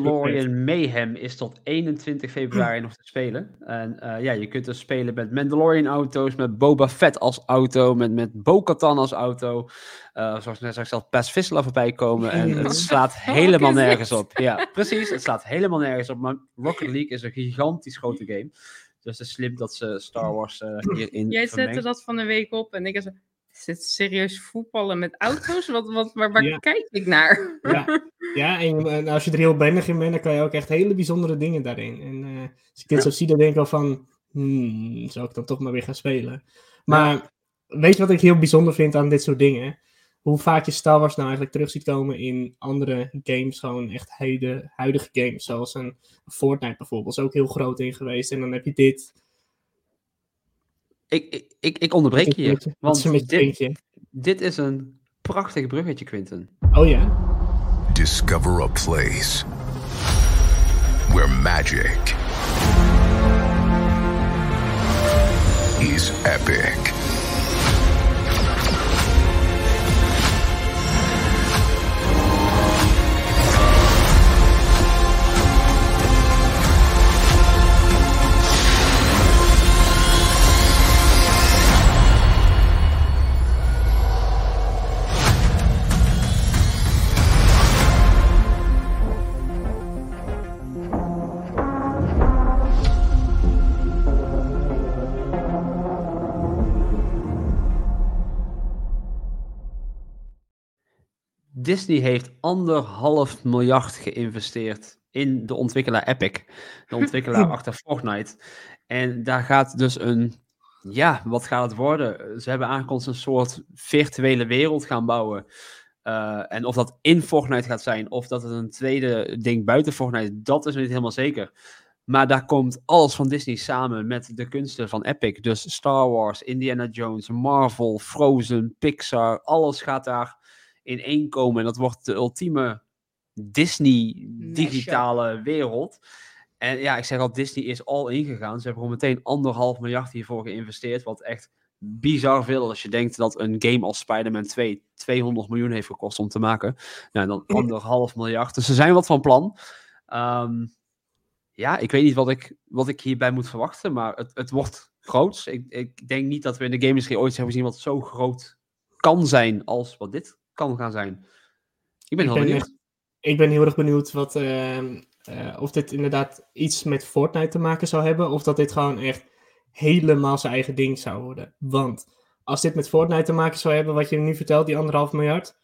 Mandalorian Mayhem is tot 21 februari nog te spelen. En eh, ja, je kunt dus spelen met Mandalorian auto's, met Boba Fett als auto, met, met Bo-Katan als auto. Eh, zoals net straks al Paz Vissela voorbij komen. En het slaat helemaal nergens op. Ja, precies. Het slaat helemaal nergens op. Maar Rocket League is een gigantisch grote game. Dus het is slim dat ze Star Wars eh, hierin Jij zette vermengen. dat van de week op en ik zei, is dit serieus voetballen met auto's? Wat, wat, waar waar Ja. kijk ik naar? Ja, ja en, en als je er heel bendig in bent, dan kan je ook echt hele bijzondere dingen daarin. En eh, als ik dit zo zie, dan denk ik wel van, hmm, zou ik dan toch maar weer gaan spelen. Maar weet je wat ik heel bijzonder vind aan dit soort dingen? Hoe vaak je Star Wars nou eigenlijk terug ziet komen in andere games, gewoon echt huidige, huidige games. Zoals een Fortnite bijvoorbeeld, is ook heel groot in geweest. En dan heb je dit. Ik, ik, ik, onderbreek je hier. Want met je dit, dit is een prachtig bruggetje, Quinten. Oh ja? Discover a place where magic is epic. Disney heeft anderhalf miljard geïnvesteerd in de ontwikkelaar Epic. De ontwikkelaar achter Fortnite. En daar gaat dus een... Ja, wat gaat het worden? Ze hebben aangekondigd een soort virtuele wereld gaan bouwen. Eh, en of dat in Fortnite gaat zijn, of dat het een tweede ding buiten Fortnite, dat is niet helemaal zeker. Maar daar komt alles van Disney samen met de kunsten van Epic. Dus Star Wars, Indiana Jones, Marvel, Frozen, Pixar, alles gaat daar in één komen. En dat wordt de ultieme Disney-digitale wereld. En ja, ik zeg al, Disney is al ingegaan. Ze hebben gewoon meteen anderhalf miljard hiervoor geïnvesteerd. Wat echt bizar veel als je denkt dat een game als Spider-Man 2 200 miljoen heeft gekost om te maken. Nou, dan anderhalf miljard. Dus ze zijn wat van plan. Ehm, ja, ik weet niet wat ik, wat ik hierbij moet verwachten, maar het, het wordt groots. Ik, ik denk niet dat we in de game industrie ooit hebben gezien wat zo groot kan zijn als wat dit kan gaan zijn. Ik ben heel ben benieuwd. echt- ik ben heel erg benieuwd wat, ehm, eh, of dit inderdaad iets met Fortnite te maken zou hebben. Of dat dit gewoon echt helemaal zijn eigen ding zou worden. Want als dit met Fortnite te maken zou hebben, wat je nu vertelt, die anderhalf miljard.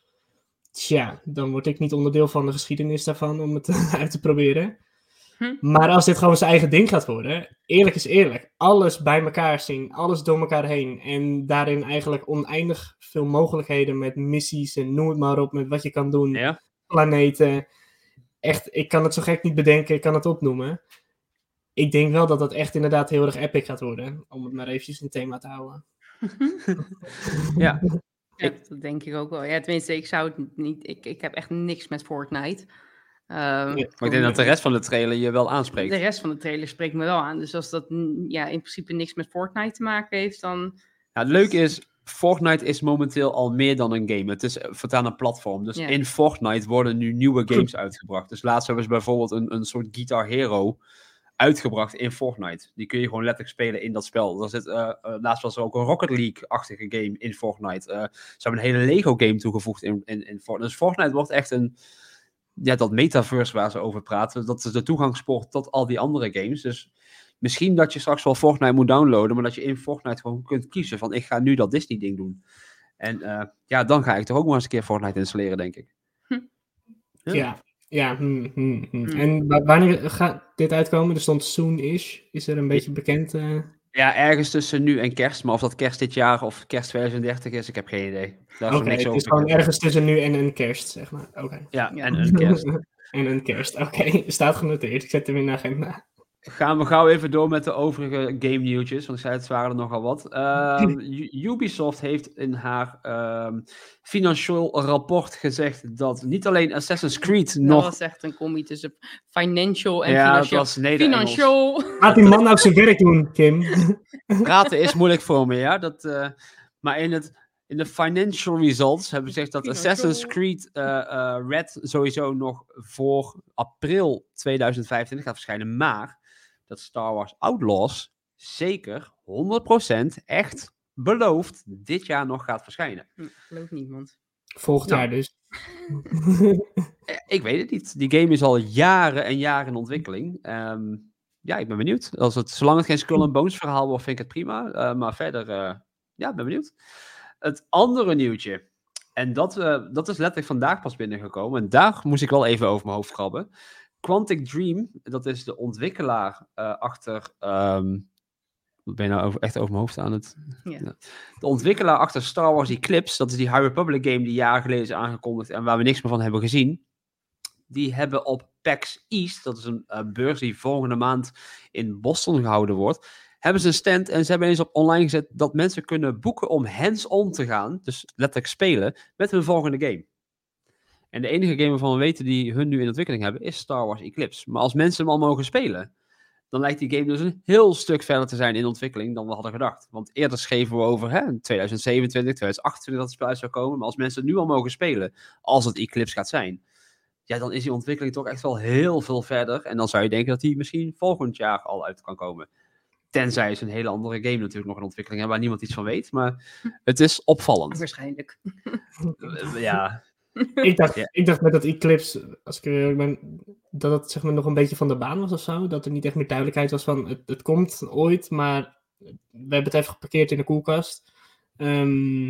Tja, dan word ik niet onderdeel van de geschiedenis daarvan om het uit te proberen. Hm. Maar als dit gewoon zijn eigen ding gaat worden, eerlijk is eerlijk, alles bij elkaar zien, alles door elkaar heen en daarin eigenlijk oneindig veel mogelijkheden met missies en noem het maar op, met wat je kan doen, Ja? planeten. Echt, ik kan het zo gek niet bedenken, ik kan het opnoemen. Ik denk wel dat dat echt inderdaad heel erg epic gaat worden, om het maar eventjes in thema te houden. Ja. Ja, dat denk ik ook wel. Ja, tenminste, ik zou het niet. Ik, ik heb echt niks met Fortnite. Ehm, Ja. Maar ik denk dat de rest van de trailer je wel aanspreekt. de rest van de trailer spreekt me wel aan. Dus als dat ja, in principe niks met Fortnite te maken heeft, dan. Ja, het leuke is, Fortnite is momenteel al meer dan een game. Het is voortaan een platform. Dus Ja. in Fortnite worden nu nieuwe games uitgebracht. Dus laatst hebben ze bijvoorbeeld een, een soort Guitar Hero uitgebracht in Fortnite. Die kun je gewoon letterlijk spelen in dat spel. Er zit, eh, eh, laatst was er ook een Rocket League-achtige game in Fortnite. Eh, ze hebben een hele Lego-game toegevoegd in, in, in Fortnite. Dus Fortnite wordt echt een... Ja, dat metaverse waar ze over praten. Dat is de toegangspoort tot al die andere games. Dus misschien dat je straks wel Fortnite moet downloaden, maar dat je in Fortnite gewoon kunt kiezen van ik ga nu dat Disney ding doen. En eh, ja, dan ga ik toch ook maar eens een keer Fortnite installeren, denk ik. Ja. Ja, ja. hm, hm, hm. Hm. En wa- wanneer gaat dit uitkomen? Er stond soon-ish. Is er een beetje bekend? eh? Ja, ergens tussen nu en kerst, maar of dat kerst dit jaar of kerst 2030 is, ik heb geen idee. Oké, het is gewoon ergens tussen nu en een kerst, zeg maar. Oké. Ja, Ja. en een kerst. en een kerst, oké. Staat genoteerd. Ik zet hem in de agenda. Gaan we gauw even door met de overige game nieuwtjes, want ik zei het waren er nogal wat. Ehm, Ubisoft heeft in haar ehm, financieel rapport gezegd dat niet alleen Assassin's Creed Dat nog... was echt een combi tussen financial en Ja, dat financieel. was. Laat die man nou zijn werk doen, Kim. praten is moeilijk voor me, ja. Dat, eh, maar in, het, in de financial results hebben ze gezegd dat. Assassin's Creed eh, eh, Red sowieso nog voor april 2025 gaat verschijnen. Maar dat Star Wars Outlaws zeker 100% echt beloofd dit jaar nog gaat verschijnen. Hm, Gelooft niemand. Volgend Nou. jaar dus. Eh, Ik weet het niet. Die game is al jaren en jaren in ontwikkeling. Ehm, ja, ik ben benieuwd. Als het, zolang het geen Skull and Bones verhaal wordt, vind ik het prima. Eh, maar verder, eh, ja, ik ben benieuwd. Het andere nieuwtje. En dat, eh, dat is letterlijk vandaag pas binnengekomen. En daar moest ik wel even over mijn hoofd krabben. Quantic Dream, dat is de ontwikkelaar eh, achter... wat ben je nou over, echt over mijn hoofd aan het... De ontwikkelaar achter Star Wars Eclipse, dat is die High Republic game die jaren geleden is aangekondigd en waar we niks meer van hebben gezien. Die hebben op PAX East, dat is een eh, beurs die volgende maand in Boston gehouden wordt, hebben ze een stand en ze hebben eens op online gezet dat mensen kunnen boeken om hands-on te gaan, dus letterlijk spelen, met hun volgende game. En de enige game waarvan we weten die hun nu in ontwikkeling hebben, is Star Wars Eclipse. Maar als mensen hem al mogen spelen, dan lijkt die game dus een heel stuk verder te zijn in ontwikkeling dan we hadden gedacht. Want eerder schreven we over hè, 2027, 2028 dat het spel uit zou komen. Maar als mensen het nu al mogen spelen, als het Eclipse gaat zijn, ja, dan is die ontwikkeling toch echt wel heel veel verder. En dan zou je denken dat die misschien volgend jaar al uit kan komen. Tenzij ze een hele andere game natuurlijk nog in ontwikkeling hebben waar niemand iets van weet. Maar het is opvallend. Waarschijnlijk. Ja, ik, dacht, Ja. ik dacht met dat Eclipse, als ik eerlijk ben, dat het zeg maar nog een beetje van de baan was of zo. Dat er niet echt meer duidelijkheid was van het, het komt ooit, maar we hebben het even geparkeerd in de koelkast. Ehm,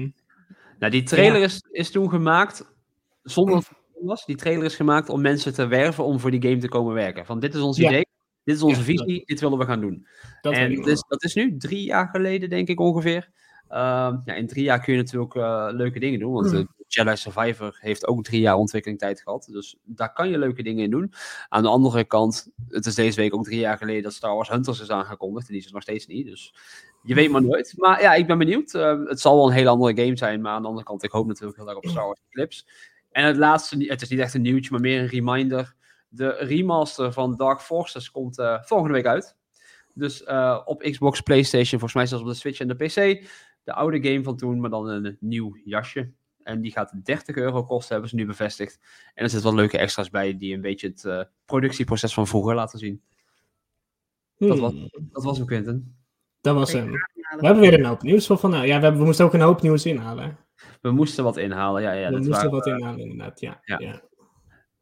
Nou, die trailer is, is toen gemaakt zonder dat het was. Die trailer is gemaakt om mensen te werven om voor die game te komen werken. Van dit is ons Ja. idee, dit is onze Ja, visie, dit willen we gaan doen. dat en is, dat is nu drie jaar geleden, denk ik ongeveer. Ehm, ja, in drie jaar kun je natuurlijk eh, leuke dingen doen. Want Mhm. eh, Jedi Survivor heeft ook drie jaar ontwikkeling tijd gehad. Dus daar kan je leuke dingen in doen. Aan de andere kant, het is deze week ook drie jaar geleden dat Star Wars Hunters is aangekondigd. En die is er nog steeds niet. Dus je weet maar nooit. Maar ja, ik ben benieuwd. Uh, het zal wel een hele andere game zijn. Maar aan de andere kant, ik hoop natuurlijk heel erg op Star Wars Eclipse. En het laatste, het is niet echt een nieuwtje, maar meer een reminder. De remaster van Dark Forces komt uh, volgende week uit. Dus uh, op Xbox, PlayStation, volgens mij zelfs op de Switch en de PC. De oude game van toen, maar dan een nieuw jasje. En die gaat 30 euro kosten, hebben ze nu bevestigd. En er zitten wat leuke extra's bij die een beetje het uh, productieproces van vroeger laten zien. Hmm. Dat, was, dat was hem, Quinten. Dat was hem. We hebben weer een hoop nieuws van. Nou, ja, we, hebben, we moesten ook een hoop nieuws inhalen. We moesten wat inhalen, ja. ja we moesten waren, wat inhalen, inderdaad, ja. ja. ja.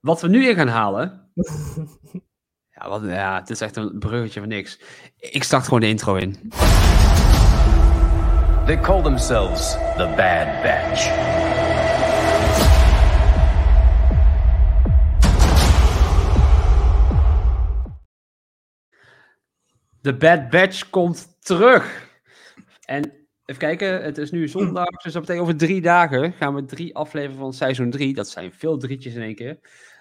Wat we nu in gaan halen. ja, wat, ja, het is echt een bruggetje van niks. Ik start gewoon de intro in. They call themselves the Bad Batch. De Bad Batch komt terug. En even kijken, het is nu zondag, dus dat betekent over drie dagen gaan we drie afleveringen van seizoen 3, dat zijn veel drietjes in één keer,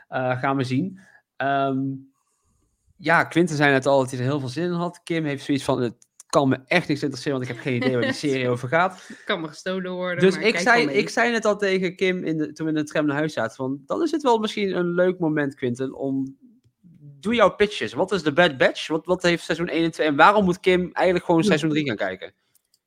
uh, gaan we zien. Um, ja, Quinten zei net al dat hij er heel veel zin in had. Kim heeft zoiets van, het kan me echt niks interesseren, want ik heb geen idee waar die serie over gaat. Het kan me gestolen worden. Dus ik, zei, ik zei net al tegen Kim in de, toen we in de tram naar huis zaten, van, dan is het wel misschien een leuk moment, Quinten, om doe jouw pitches. Wat is de Bad Batch? Wat, wat heeft seizoen 1 en 2? En waarom moet Kim eigenlijk gewoon seizoen 3 gaan kijken?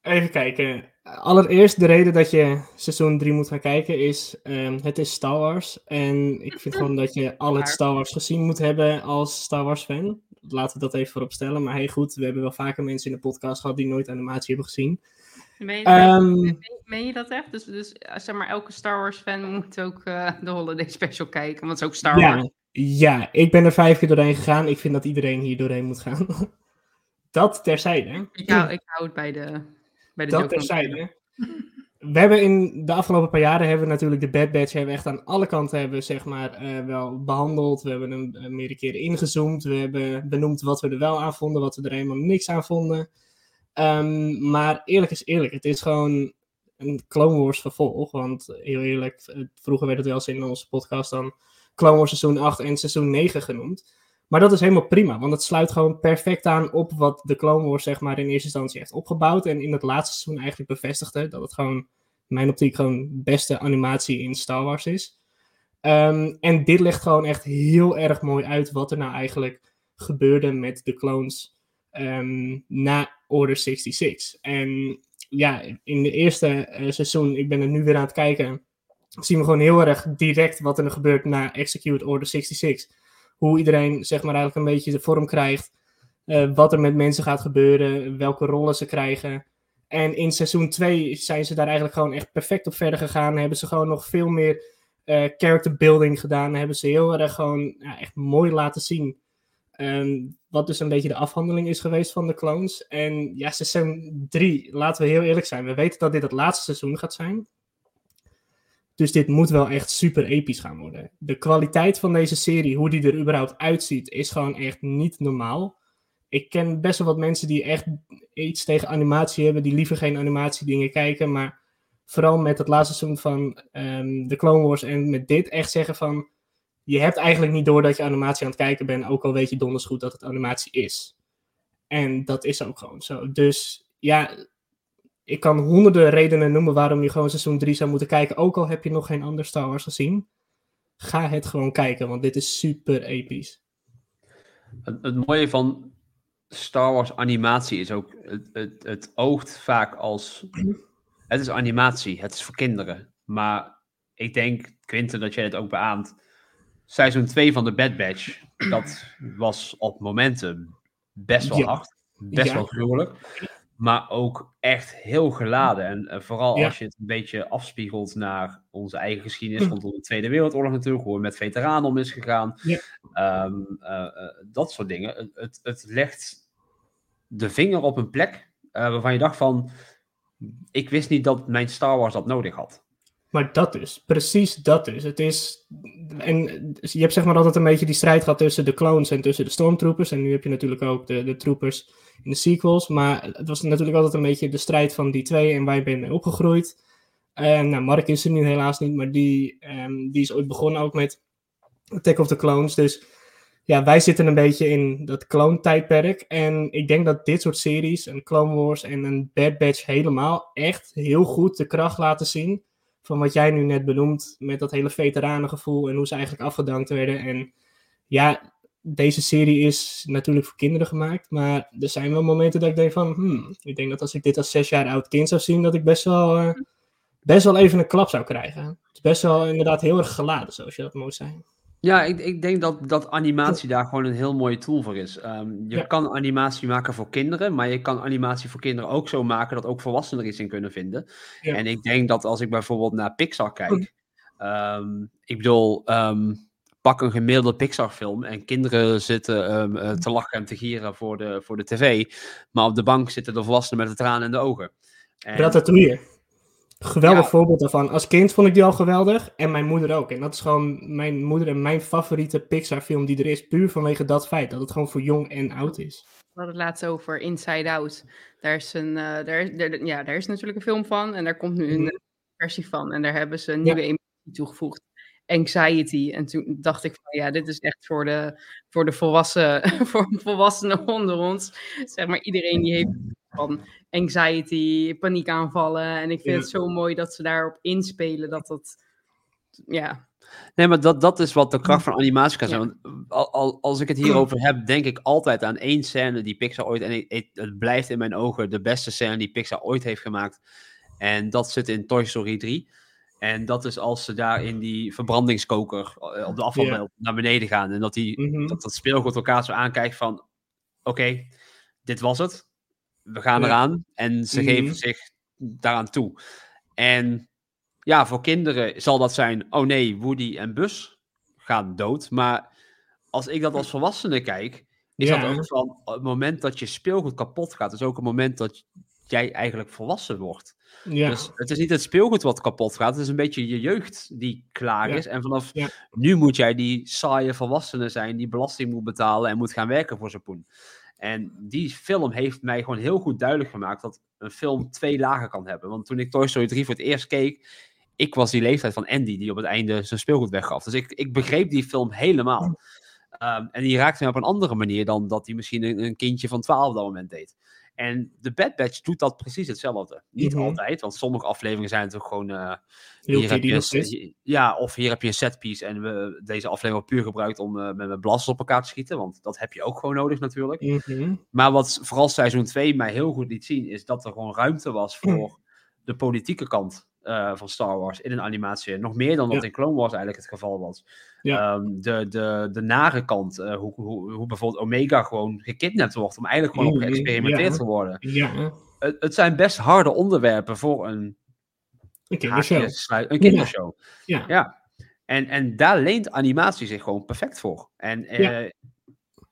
Even kijken. Allereerst de reden dat je seizoen 3 moet gaan kijken is, um, het is Star Wars. En ik vind gewoon dat je al het Star Wars gezien moet hebben als Star Wars fan. Laten we dat even voorop stellen. Maar hey goed, we hebben wel vaker mensen in de podcast gehad die nooit animatie hebben gezien. Meen je, um, meen je dat echt? Dus, dus zeg maar, elke Star Wars fan moet ook uh, de Holiday Special kijken, want het is ook Star ja, Wars. Ja, ik ben er vijf keer doorheen gegaan. Ik vind dat iedereen hier doorheen moet gaan. dat terzijde. Ik hou, ik hou het bij de, bij de Dat terzijde. We hebben in de afgelopen paar jaren hebben we natuurlijk de Bad Batch hebben echt aan alle kanten hebben, zeg maar, uh, wel behandeld. We hebben hem uh, meerdere keren ingezoomd. We hebben benoemd wat we er wel aan vonden, wat we er helemaal niks aan vonden. Um, maar eerlijk is eerlijk, het is gewoon een Clone Wars vervolg. Want heel eerlijk, vroeger werd het wel eens in onze podcast dan Clone Wars seizoen 8 en seizoen 9 genoemd. Maar dat is helemaal prima, want het sluit gewoon perfect aan op wat de Clone Wars zeg maar in eerste instantie heeft opgebouwd. En in het laatste seizoen eigenlijk bevestigde dat het gewoon, mijn optiek, gewoon beste animatie in Star Wars is. Um, en dit legt gewoon echt heel erg mooi uit wat er nou eigenlijk gebeurde met de clones um, na Order 66. En ja, in de eerste uh, seizoen, ik ben er nu weer aan het kijken, zien we gewoon heel erg direct wat er gebeurt na Execute Order 66 hoe iedereen zeg maar eigenlijk een beetje de vorm krijgt. Uh, wat er met mensen gaat gebeuren, welke rollen ze krijgen. En in seizoen 2 zijn ze daar eigenlijk gewoon echt perfect op verder gegaan. Hebben ze gewoon nog veel meer uh, character building gedaan. Hebben ze heel erg gewoon ja, echt mooi laten zien. Um, wat dus een beetje de afhandeling is geweest van de clones. En ja, seizoen 3, laten we heel eerlijk zijn. We weten dat dit het laatste seizoen gaat zijn. Dus dit moet wel echt super episch gaan worden. De kwaliteit van deze serie, hoe die er überhaupt uitziet, is gewoon echt niet normaal. Ik ken best wel wat mensen die echt iets tegen animatie hebben, die liever geen animatiedingen kijken. Maar vooral met het laatste seizoen van um, de Clone Wars en met dit echt zeggen van... Je hebt eigenlijk niet door dat je animatie aan het kijken bent, ook al weet je donders goed dat het animatie is. En dat is ook gewoon zo. Dus ja, ik kan honderden redenen noemen waarom je gewoon seizoen 3 zou moeten kijken. Ook al heb je nog geen ander Star Wars gezien. Ga het gewoon kijken, want dit is super episch. Het, het mooie van Star Wars animatie is ook, het, het, het oogt vaak als, het is animatie, het is voor kinderen. Maar ik denk, Quinten, dat jij het ook beaamt. Seizoen 2 van de Bad Batch, dat was op momenten best wel Ja. hard. Best Ja. wel gruwelijk. Maar ook echt heel geladen. En eh, vooral Ja. als je het een beetje afspiegelt naar onze eigen geschiedenis rondom de Tweede Wereldoorlog natuurlijk. Hoe er met veteranen om is gegaan. Ja. Ehm, eh, eh, dat soort dingen. Het, het, legt de vinger op een plek waarvan je dacht van... Ik wist niet dat mijn Star Wars dat nodig had. Maar dat dus, precies dat dus. Het is, en je hebt zeg maar altijd een beetje die strijd gehad tussen de clones en tussen de stormtroopers. En nu heb je natuurlijk ook de, de troopers in de sequels. Maar het was natuurlijk altijd een beetje de strijd van die twee en waar je bent mee opgegroeid. Eh, nou, Mark is er nu helaas niet, maar die, ehm, die is ooit begonnen ook met Attack of the Clones. Dus ja, wij zitten een beetje in dat clone-tijdperk. En ik denk dat dit soort series, een Clone Wars en een Bad Batch helemaal, echt heel goed de kracht laten zien. Van wat jij nu net benoemt, met dat hele veteranengevoel en hoe ze eigenlijk afgedankt werden. En ja, deze serie is natuurlijk voor kinderen gemaakt, maar er zijn wel momenten dat ik denk van, hmm, ik denk dat als ik dit als zes jaar oud kind zou zien, dat ik best wel, eh, best wel even een klap zou krijgen. Het is best wel inderdaad heel erg geladen, zoals je dat mooi zijn. Ja, ik, ik denk dat, dat animatie daar gewoon een heel mooie tool voor is. Ehm, je Ja. kan animatie maken voor kinderen, maar je kan animatie voor kinderen ook zo maken dat ook volwassenen er iets in kunnen vinden. Ja. En ik denk dat als ik bijvoorbeeld naar Pixar kijk, ehm, ik bedoel, ehm, pak een gemiddelde Pixar-film en kinderen zitten ehm, eh, te lachen en te gieren voor de, voor de tv, maar op de bank zitten de volwassenen met de tranen in de ogen. En- Ratatouille. Geweldig Ja. voorbeeld daarvan. Als kind vond ik die al geweldig. En mijn moeder ook. En dat is gewoon mijn moeder en mijn favoriete Pixar film die er is. Puur vanwege dat feit. Dat het gewoon voor jong en oud is. We hadden het laatst over Inside Out. Daar is, een, eh, daar, ja, daar is natuurlijk een film van. En daar komt nu een Mhm. versie van. En daar hebben ze een nieuwe emotie toegevoegd. Anxiety. En toen dacht ik van ja, dit is echt voor de, voor de volwassen, voor volwassenen onder ons. Zeg maar iedereen die heeft van anxiety, paniekaanvallen. En ik vind Ja. het zo mooi dat ze daarop inspelen. Dat dat, ja, Nee, maar dat, dat is wat de kracht van animatie kan zijn. Ja. Want al, al, als ik het hierover heb, denk ik altijd aan één scène die Pixar ooit... En ik- het blijft in mijn ogen de beste scène die Pixar ooit heeft gemaakt. En dat zit in Toy Story 3. En dat is als ze daar in die verbrandingskoker eh, op de afvalbelt naar beneden gaan. En dat, die, Mhm. dat dat speelgoed elkaar zo aankijkt van... Oké, dit was het. We gaan eraan. En ze Mhm. geven zich daaraan toe. En ja, voor kinderen zal dat zijn, oh nee, Woody en Bus gaan dood. Maar als ik dat als volwassene kijk, is dat ook van het moment dat je speelgoed kapot gaat, is ook het moment dat jij eigenlijk volwassen wordt. Ja. Dus het is niet het speelgoed wat kapot gaat, het is een beetje je jeugd die klaar Ja. is. En vanaf Ja. nu moet jij die saaie volwassene zijn die belasting moet betalen en moet gaan werken voor zijn poen. En die film heeft mij gewoon heel goed duidelijk gemaakt dat een film twee lagen kan hebben. Want toen ik Toy Story 3 voor het eerst keek, ik was die leeftijd van Andy die op het einde zijn speelgoed weggaf. Dus ik, ik begreep die film helemaal. Ehm, en die raakte mij op een andere manier dan dat hij misschien een, een kindje van 12 op dat moment deed. En de Bad Batch doet dat precies hetzelfde. Niet Mhm. altijd, want sommige afleveringen zijn natuurlijk gewoon... Heel hier heb je ja, of hier heb je een setpiece en we deze aflevering puur gebruikt om eh, met, blasters op elkaar te schieten. Want dat heb je ook gewoon nodig natuurlijk. Mhm. Maar wat vooral seizoen 2 mij heel goed liet zien, is dat er gewoon ruimte was voor de politieke kant eh, van Star Wars in een animatie. Nog meer dan wat Ja. in Clone Wars eigenlijk het geval was. Ja. Ehm, de, de, de nare kant, eh, hoe, hoe, hoe bijvoorbeeld Omega gewoon gekidnapt wordt om eigenlijk gewoon op geëxperimenteerd ja. te worden. Ja, Het, het zijn best harde onderwerpen voor een een kindershow. haakjes Een kindershow. Ja. Ja. En, en daar leent animatie zich gewoon perfect voor. En eh,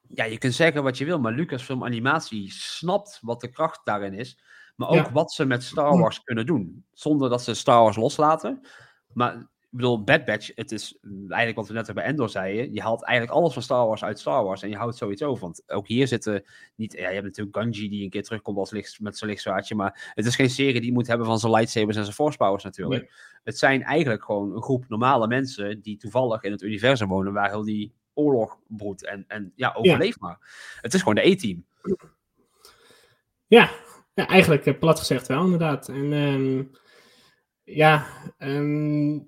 Ja. je kunt zeggen wat je wil, maar Lucasfilm Animatie snapt wat de kracht daarin is. Maar ook wat ze met Star Wars kunnen doen. Zonder dat ze Star Wars loslaten. Maar bedoel, Bad Batch, het is eigenlijk wat we net bij Endor zeiden. Je haalt eigenlijk alles van Star Wars uit Star Wars. En je houdt zoiets over. Want ook hier zitten niet. Ja, je hebt natuurlijk Gunji die een keer terugkomt als licht, met zijn lichtzwaardje. Maar het is geen serie die moet hebben van zijn lightsabers en zijn force powers natuurlijk. Het zijn eigenlijk gewoon een groep normale mensen die toevallig in het universum wonen waar heel die oorlog broedt. En, en ja, overleef maar. Het is gewoon de E-team. Ja, ja eigenlijk eh, plat gezegd wel, inderdaad. En ehm, ja, ehm,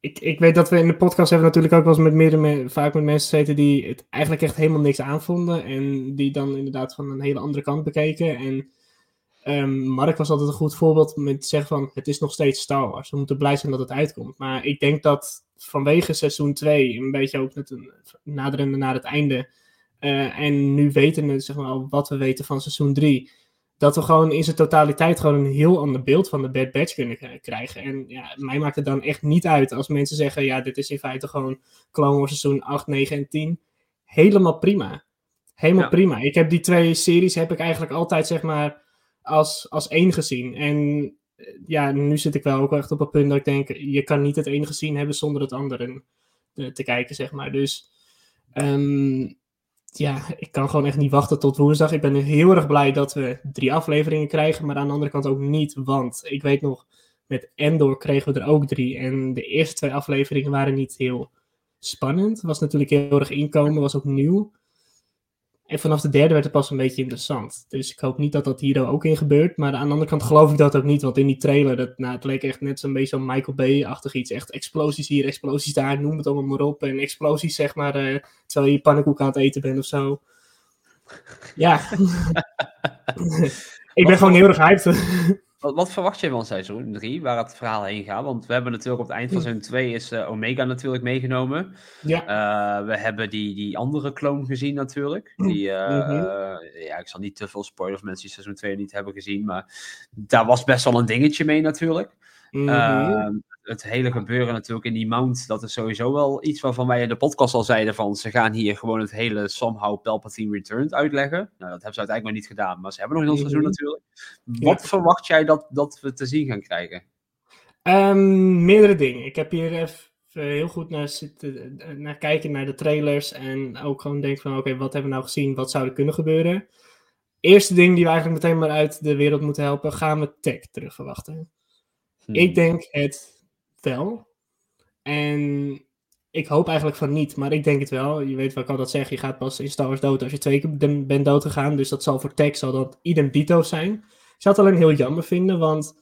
ik, ik weet dat we in de podcast hebben natuurlijk ook wel eens met meerdere, me- vaak met mensen gezeten die het eigenlijk echt helemaal niks aanvonden. En die dan inderdaad van een hele andere kant bekeken. En ehm, Mark was altijd een goed voorbeeld met zeggen van het is nog steeds Star Wars. We moeten blij zijn dat het uitkomt. Maar ik denk dat vanwege seizoen 2, een beetje ook met een naderende naar het einde. eh, en nu weten we zeg maar, wat we weten van seizoen 3 dat we gewoon in zijn totaliteit gewoon een heel ander beeld van de Bad Batch kunnen krijgen. En ja, mij maakt het dan echt niet uit als mensen zeggen, ja, dit is in feite gewoon Clone Wars seizoen 8, 9 en 10. Helemaal prima. Helemaal Ja. prima. Ik heb die twee series heb ik eigenlijk altijd, zeg maar, als, als één gezien. En eh, ja, nu zit ik wel ook echt op het punt dat ik denk, je kan niet het ene gezien hebben zonder het andere eh, te kijken, zeg maar. Dus ehm, ja, ik kan gewoon echt niet wachten tot woensdag. Ik ben heel erg blij dat we drie afleveringen krijgen, maar aan de andere kant ook niet. Want ik weet nog met Endor kregen we er ook drie. En de eerste twee afleveringen waren niet heel spannend. Was natuurlijk heel erg inkomen, was ook nieuw. En vanaf de derde werd het pas een beetje interessant. Dus ik hoop niet dat dat hier ook in gebeurt. Maar aan de andere kant geloof ik dat ook niet. Want in die trailer, dat, nou, het leek echt net zo'n beetje zo'n Michael Bay-achtig iets. Echt explosies hier, explosies daar, noem het allemaal maar op. En explosies, zeg maar, eh, terwijl je pannenkoek aan het eten bent of zo. Ja. ik ben gewoon heel erg hyped. Wat, wat verwacht je van seizoen 3, waar het verhaal heen gaat? Want we hebben natuurlijk op het eind van seizoen 2 is eh, Omega natuurlijk meegenomen. Ja. Eh, we hebben die, die andere kloon gezien natuurlijk. Die, eh, Mhm. Ja, ik zal niet te veel spoilers mensen die seizoen 2 niet hebben gezien. Maar daar was best wel een dingetje mee natuurlijk. Ehm, het hele gebeuren natuurlijk in die mount, dat is sowieso wel iets waarvan wij in de podcast al zeiden van ze gaan hier gewoon het hele somehow Palpatine Returned uitleggen. Nou, dat hebben ze uiteindelijk nog niet gedaan, maar ze hebben nog een heel seizoen Mhm. natuurlijk. Wat verwacht jij dat, dat we te zien gaan krijgen? Ehm, meerdere dingen. Ik heb hier even heel goed naar, zitten, eh, naar kijken naar de trailers. En ook gewoon denk van, oké, wat hebben we nou gezien? Wat zou er kunnen gebeuren? Eerste ding die we eigenlijk meteen maar uit de wereld moeten helpen. Gaan we tech terug verwachten? Hmm. Ik denk het wel. En ik hoop eigenlijk van niet, maar ik denk het wel. Je weet wat ik altijd zeg, je gaat pas in Star Wars dood als je twee keer ben- bent doodgegaan. Dus dat zal voor tech zal dat idem dito zijn. Ik zou het alleen heel jammer vinden, want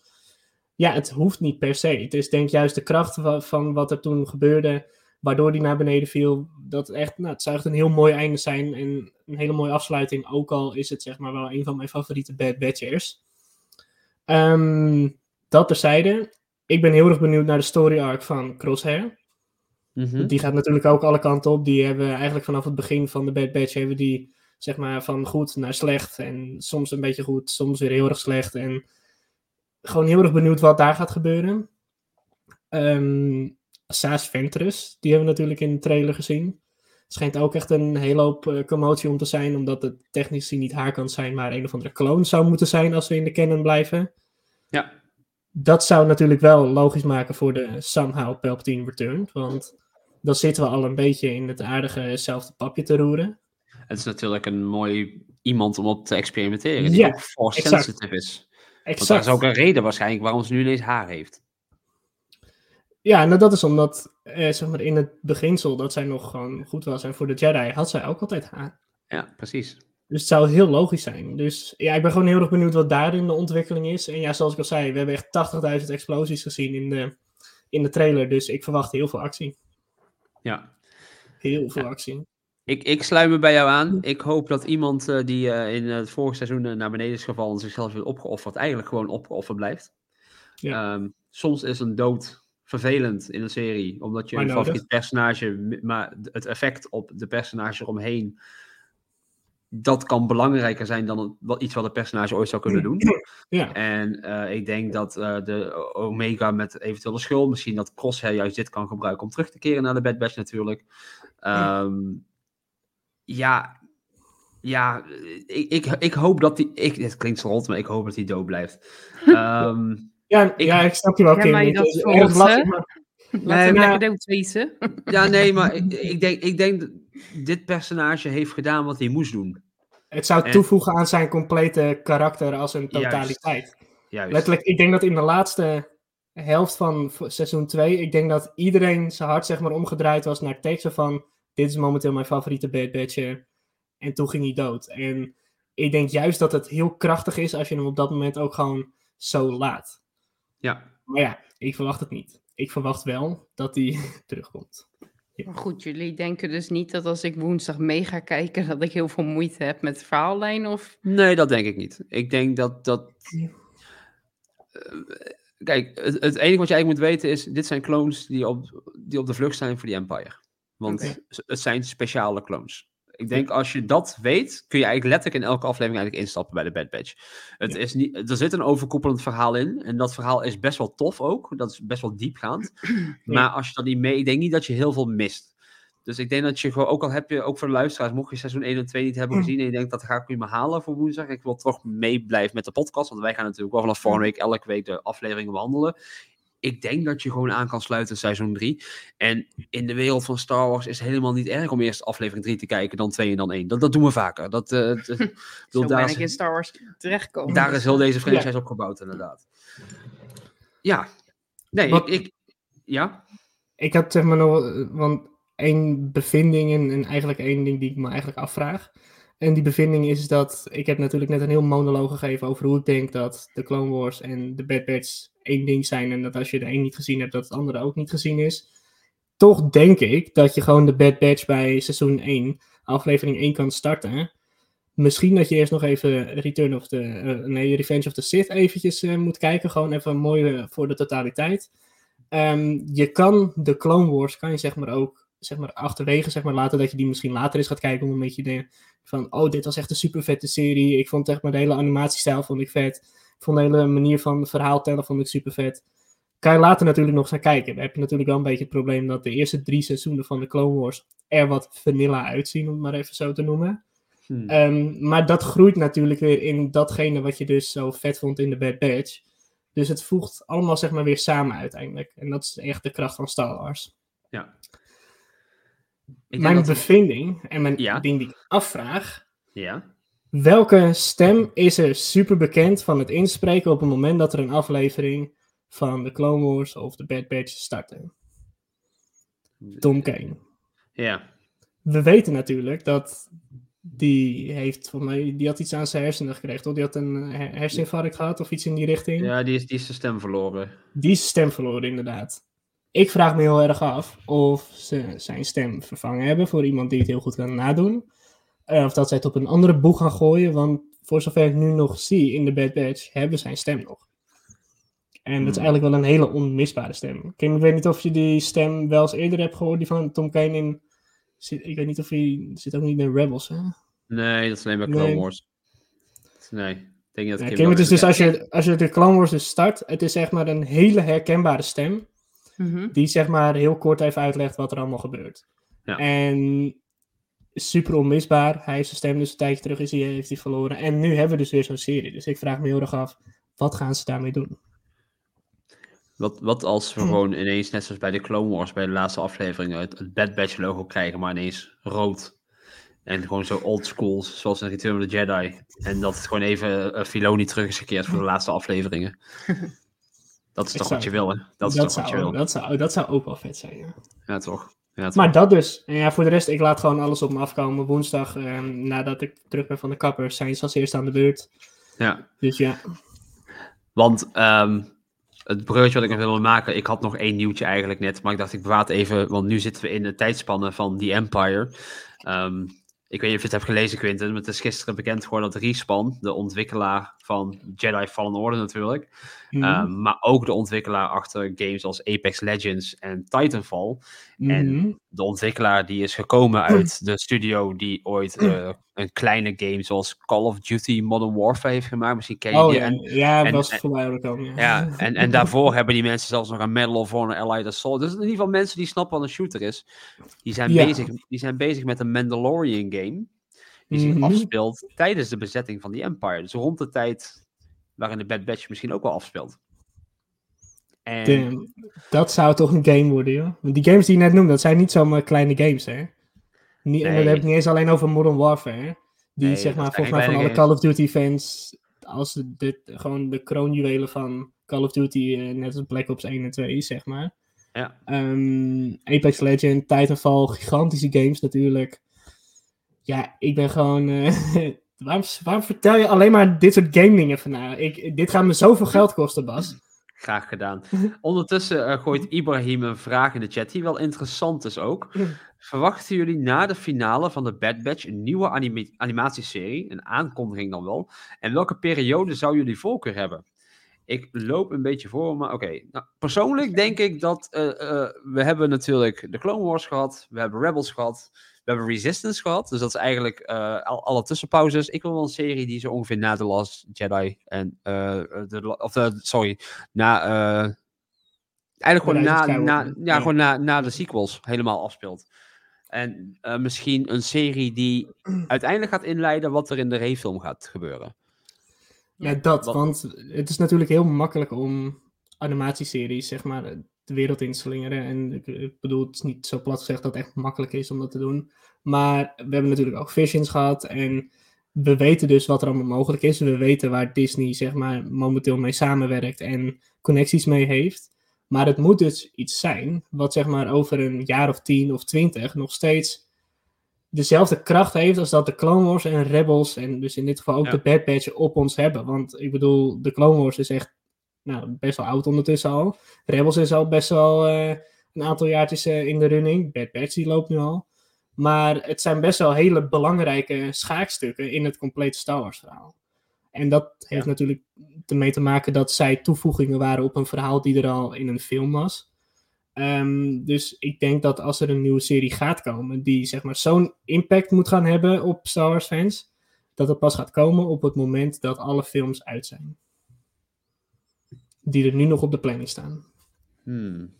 ja, het hoeft niet per se. Het is denk juist de kracht van wat er toen gebeurde, waardoor die naar beneden viel. Dat echt, nou, het zou echt een heel mooi einde zijn en een hele mooie afsluiting. Ook al is het zeg maar wel een van mijn favoriete Bad Batchers. Ehm, dat terzijde. Ik ben heel erg benieuwd naar de story arc van Crosshair. Mhm. Die gaat natuurlijk ook alle kanten op. Die hebben eigenlijk vanaf het begin van de Bad Batch hebben die zeg maar van goed naar slecht en soms een beetje goed, soms weer heel erg slecht en gewoon heel erg benieuwd wat daar gaat gebeuren. Ehm Saas Ventress, die hebben we natuurlijk in de trailer gezien. Schijnt ook echt een hele hoop eh, commotie om te zijn, omdat het technisch niet haar kan zijn, maar een of andere clone zou moeten zijn als we in de canon blijven. Ja. Dat zou natuurlijk wel logisch maken voor de Somehow Palpatine Return, want dan zitten we al een beetje in het aardigezelfde papje te roeren. Het is natuurlijk een mooi iemand om op te experimenteren, die Ja, ook force exact. sensitive is. Want dat is ook een reden waarschijnlijk waarom ze nu ineens haar heeft. Ja, nou dat is omdat, eh, zeg maar, in het beginsel dat zij nog gewoon goed was. En voor de Jedi had zij ook altijd haar. Ja, precies. Dus het zou heel logisch zijn. Dus ja, ik ben gewoon heel erg benieuwd wat daarin de ontwikkeling is. En ja, zoals ik al zei, we hebben echt 80.000 explosies gezien in de, in de trailer. Dus ik verwacht heel veel actie. Ja. Heel veel actie. Ik, ik sluit me bij jou aan. Ik hoop dat iemand eh, die eh, in het vorige seizoen eh, naar beneden is gevallen en zichzelf weer opgeofferd, eigenlijk gewoon opgeofferd blijft. Ja. Ehm, soms is een dood vervelend in een serie, omdat je Maar een nodig. favoriet personage, maar het effect op de personage eromheen, dat kan belangrijker zijn dan wat, iets wat een personage ooit zou kunnen doen. Ja. En eh, ik denk dat eh, de Omega met eventuele schuld, misschien dat Crosshair juist dit kan gebruiken om terug te keren naar de Bad Batch natuurlijk. Ehm, ja, ja, ik, ik, ik hoop dat die, ik, het klinkt zo rot, maar ik hoop dat hij dood blijft. Ehm, Ja, ja, ik snap je wel, Ja, Kim. maar dat is erg lastig, maar- Laten Nee, we hem maar- dood ja, nee, maar ik, ik, denk, ik denk dit personage heeft gedaan wat hij moest doen. Het zou En- toevoegen aan zijn complete karakter als een totaliteit. Juist. Letterlijk, ik denk dat in de laatste helft van seizoen 2, ik denk dat iedereen zijn hart zeg maar omgedraaid was naar teksten van dit is momenteel mijn favoriete Bad Batcher. En toen ging hij dood. En ik denk juist dat het heel krachtig is als je hem op dat moment ook gewoon zo laat. Ja. Maar ja, ik verwacht het niet. Ik verwacht wel dat hij terugkomt. Maar goed, jullie denken dus niet dat als ik woensdag mee ga kijken, dat ik heel veel moeite heb met de verhaallijn? Of... Nee, dat denk ik niet. Ik denk dat dat. Eh, kijk, het, het enige wat je eigenlijk moet weten is: dit zijn clones die op, die op de vlucht zijn voor die Empire. Want het zijn speciale clones. Ik denk als je dat weet, kun je eigenlijk letterlijk in elke aflevering eigenlijk instappen bij de Bad Batch. Het Ja. is niet, er zit een overkoepelend verhaal in. En dat verhaal is best wel tof ook. Dat is best wel diepgaand. Maar als je dat niet mee, ik denk niet dat je heel veel mist. Dus ik denk dat je gewoon, ook al heb je, ook voor de luisteraars, mocht je seizoen 1 en 2 niet hebben gezien en je denkt dat ga ik nu maar halen voor woensdag. Ik wil toch mee blijven met de podcast, want wij gaan natuurlijk wel vanaf volgende week elke week de afleveringen behandelen. Ik denk dat je gewoon aan kan sluiten seizoen 3. En in de wereld van Star Wars is het helemaal niet erg om eerst aflevering 3 te kijken, dan 2 en dan 1. Dat, dat doen we vaker. Dat, eh, Zo bedoel, ben daar, ik in is, Star Wars terechtkomen. daar is heel deze franchise op gebouwd, inderdaad. Ja. Nee, Wat- ik, ik... Ja? Ik had zeg maar nog, eh, want één bevinding en, en eigenlijk één ding die ik me eigenlijk afvraag. En die bevinding is dat, ik heb natuurlijk net een heel monoloog gegeven over hoe ik denk dat de Clone Wars en de Bad Batch één ding zijn. En dat als je de een niet gezien hebt, dat het andere ook niet gezien is. Toch denk ik dat je gewoon de Bad Batch bij seizoen 1, aflevering 1 kan starten. Misschien dat je eerst nog even Return of the, eh, nee, Revenge of the Sith eventjes eh, moet kijken. Gewoon even mooi eh, voor de totaliteit. Ehm, je kan de Clone Wars, kan je zeg maar ook zeg maar, achterwege zeg maar, laten dat je die misschien later eens gaat kijken. Om een beetje de, van, oh, dit was echt een super vette serie. Ik vond echt maar de hele animatiestijl vond ik vet. Ik vond de hele manier van verhaal tellen vond ik super vet. Kan je later natuurlijk nog eens gaan kijken. Dan heb je natuurlijk wel een beetje het probleem dat de eerste drie seizoenen van de Clone Wars er wat vanilla uitzien, om het maar even zo te noemen. Hm. Ehm, maar dat groeit natuurlijk weer in datgene wat je dus zo vet vond in de Bad Batch. Dus het voegt allemaal zeg maar weer samen uiteindelijk. En dat is echt de kracht van Star Wars. Ja. Ik mijn bevinding en mijn Ja. ding die ik afvraag. Ja. Welke stem is er super bekend van het inspreken op het moment dat er een aflevering van de Clone Wars of de Bad Batch startte? Tom Kane. Ja. We weten natuurlijk dat die heeft, volgens mij, die had iets aan zijn hersenen gekregen, toch? Die had een eh, her- herseninfarct gehad of iets in die richting. Ja, die is, die is zijn stem verloren. Die is zijn stem verloren, inderdaad. Ik vraag me heel erg af of ze zijn stem vervangen hebben voor iemand die het heel goed kan nadoen. Eh, of dat zij het op een andere boeg gaan gooien, want voor zover ik nu nog zie in de Bad Batch, hebben zijn stem nog. En dat is Hmm. eigenlijk wel een hele onmisbare stem. Kim, ik weet niet of je die stem wel eens eerder hebt gehoord, die van Tom Kane in... Zit, ik weet niet of hij... Zit ook niet in Rebels, hè? Nee, dat is alleen bij Clone Nee. Wars. Nee. Ik denk dat Ja, Kim het is dus als je, als je de Clone Wars dus start, het is zeg maar een hele herkenbare stem. Mhm. Die zeg maar heel kort even uitlegt wat er allemaal gebeurt. Ja. En super onmisbaar. Hij heeft zijn stem dus een tijdje terug is hij, heeft hij verloren. En nu hebben we dus weer zo'n serie. Dus ik vraag me heel erg af, wat gaan ze daarmee doen? Wat, wat als Hm. we gewoon ineens, net zoals bij de Clone Wars, bij de laatste aflevering, het, het Bad Batch logo krijgen, maar ineens rood. En gewoon zo old school, zoals in Return of the Jedi. En dat het gewoon even uh, Filoni terug is gekeerd voor de laatste afleveringen. Dat is toch zou- wat je wil, hè? Dat is toch wat je zou, wil. dat, zou, dat zou ook wel vet zijn, ja. Ja, toch? Ja? Maar dat dus. En ja, voor de rest, ik laat gewoon alles op me afkomen. Woensdag, ehm, nadat ik terug ben van de kapper, zijn ze als eerste aan de beurt. Ja. Dus ja. Want ehm, het bruggetje wat ik nog wilde maken, ik had nog één nieuwtje eigenlijk net, maar ik dacht ik bewaar het even, want nu zitten we in de tijdspannen van The Empire. Ehm, ik weet niet of je het hebt gelezen, Quinten, maar het is gisteren bekend geworden dat Respawn, de ontwikkelaar van Jedi Fallen Order natuurlijk, Mhm. ehm, maar ook de ontwikkelaar achter games als Apex Legends en Titanfall. En Mhm. de ontwikkelaar die is gekomen uit de studio die ooit eh, een kleine game zoals Call of Duty Modern Warfare heeft gemaakt. Misschien ken je Oh die. ja, En- ja en- was en- voorbij gekomen. Ja. ja, en, en daarvoor hebben die mensen zelfs nog een Medal of Honor Allied Assault. Dus in ieder geval mensen die snappen wat een shooter is. Die zijn, Ja. bezig, die zijn bezig met een Mandalorian game. Die zich Mhm. afspeelt tijdens de bezetting van die Empire. Dus rond de tijd waarin de Bad Batch misschien ook wel afspeelt. En dat zou toch een game worden, joh. Want die games die je net noemde, dat zijn niet zomaar kleine games, hè. Niet, En Nee. dan heb ik niet eens alleen over Modern Warfare. Die, Nee, zeg maar, volgens mij van alle Call of Duty fans, als de, de- gewoon de kroonjuwelen van Call of Duty, eh, net als Black Ops 1 en 2, zeg maar. ja, Ehm, Apex Legends, Titanfall, gigantische games natuurlijk. Ja, ik ben gewoon... eh, waarom, waarom vertel je alleen maar dit soort game dingen van nou? Ik, dit gaat me zoveel geld kosten, Bas. graag gedaan. Ondertussen eh, gooit Ibrahim een vraag in de chat die wel interessant is ook. Verwachten jullie na de finale van de Bad Batch een nieuwe anime- animatieserie? Een aankondiging dan wel. En welke periode zou jullie voorkeur hebben? Ik loop een beetje voor, maar oké. Nou, persoonlijk denk ik dat eh, eh, we hebben natuurlijk de Clone Wars gehad, we hebben Rebels gehad, we hebben Resistance gehad. Dus dat is eigenlijk eh, al, alle tussenpauzes. Ik wil wel een serie die zo ongeveer na The Last Jedi en eh, de, of sorry, na eh, eigenlijk gewoon na, na, ja, Ja. gewoon na, na de sequels helemaal afspeelt. En eh, misschien een serie die uiteindelijk gaat inleiden wat er in de Rey-film gaat gebeuren. Ja, dat. Wat- Want het is natuurlijk heel makkelijk om animatieseries, zeg maar, de wereld in te slingeren. En ik, ik bedoel, het is niet zo plat gezegd dat het echt makkelijk is om dat te doen. Maar we hebben natuurlijk ook Visions gehad. En we weten dus wat er allemaal mogelijk is. We weten waar Disney zeg maar, momenteel mee samenwerkt en connecties mee heeft. Maar het moet dus iets zijn wat zeg maar, over een jaar of tien of twintig nog steeds dezelfde kracht heeft als dat de Clone Wars en Rebels en dus in dit geval ook Ja. de Bad Batch op ons hebben. Want ik bedoel, de Clone Wars is echt nou, best wel oud ondertussen al. Rebels is al best wel eh, een aantal jaartjes eh, in de running. Bad Batch die loopt nu al. Maar het zijn best wel hele belangrijke schaakstukken in het complete Star Wars verhaal. En dat heeft natuurlijk ermee te maken dat zij toevoegingen waren op een verhaal die er al in een film was. Ehm, dus ik denk dat als er een nieuwe serie gaat komen die zeg maar zo'n impact moet gaan hebben op Star Wars fans, dat het pas gaat komen op het moment dat alle films uit zijn. Die er nu nog op de planning staan. Hmm.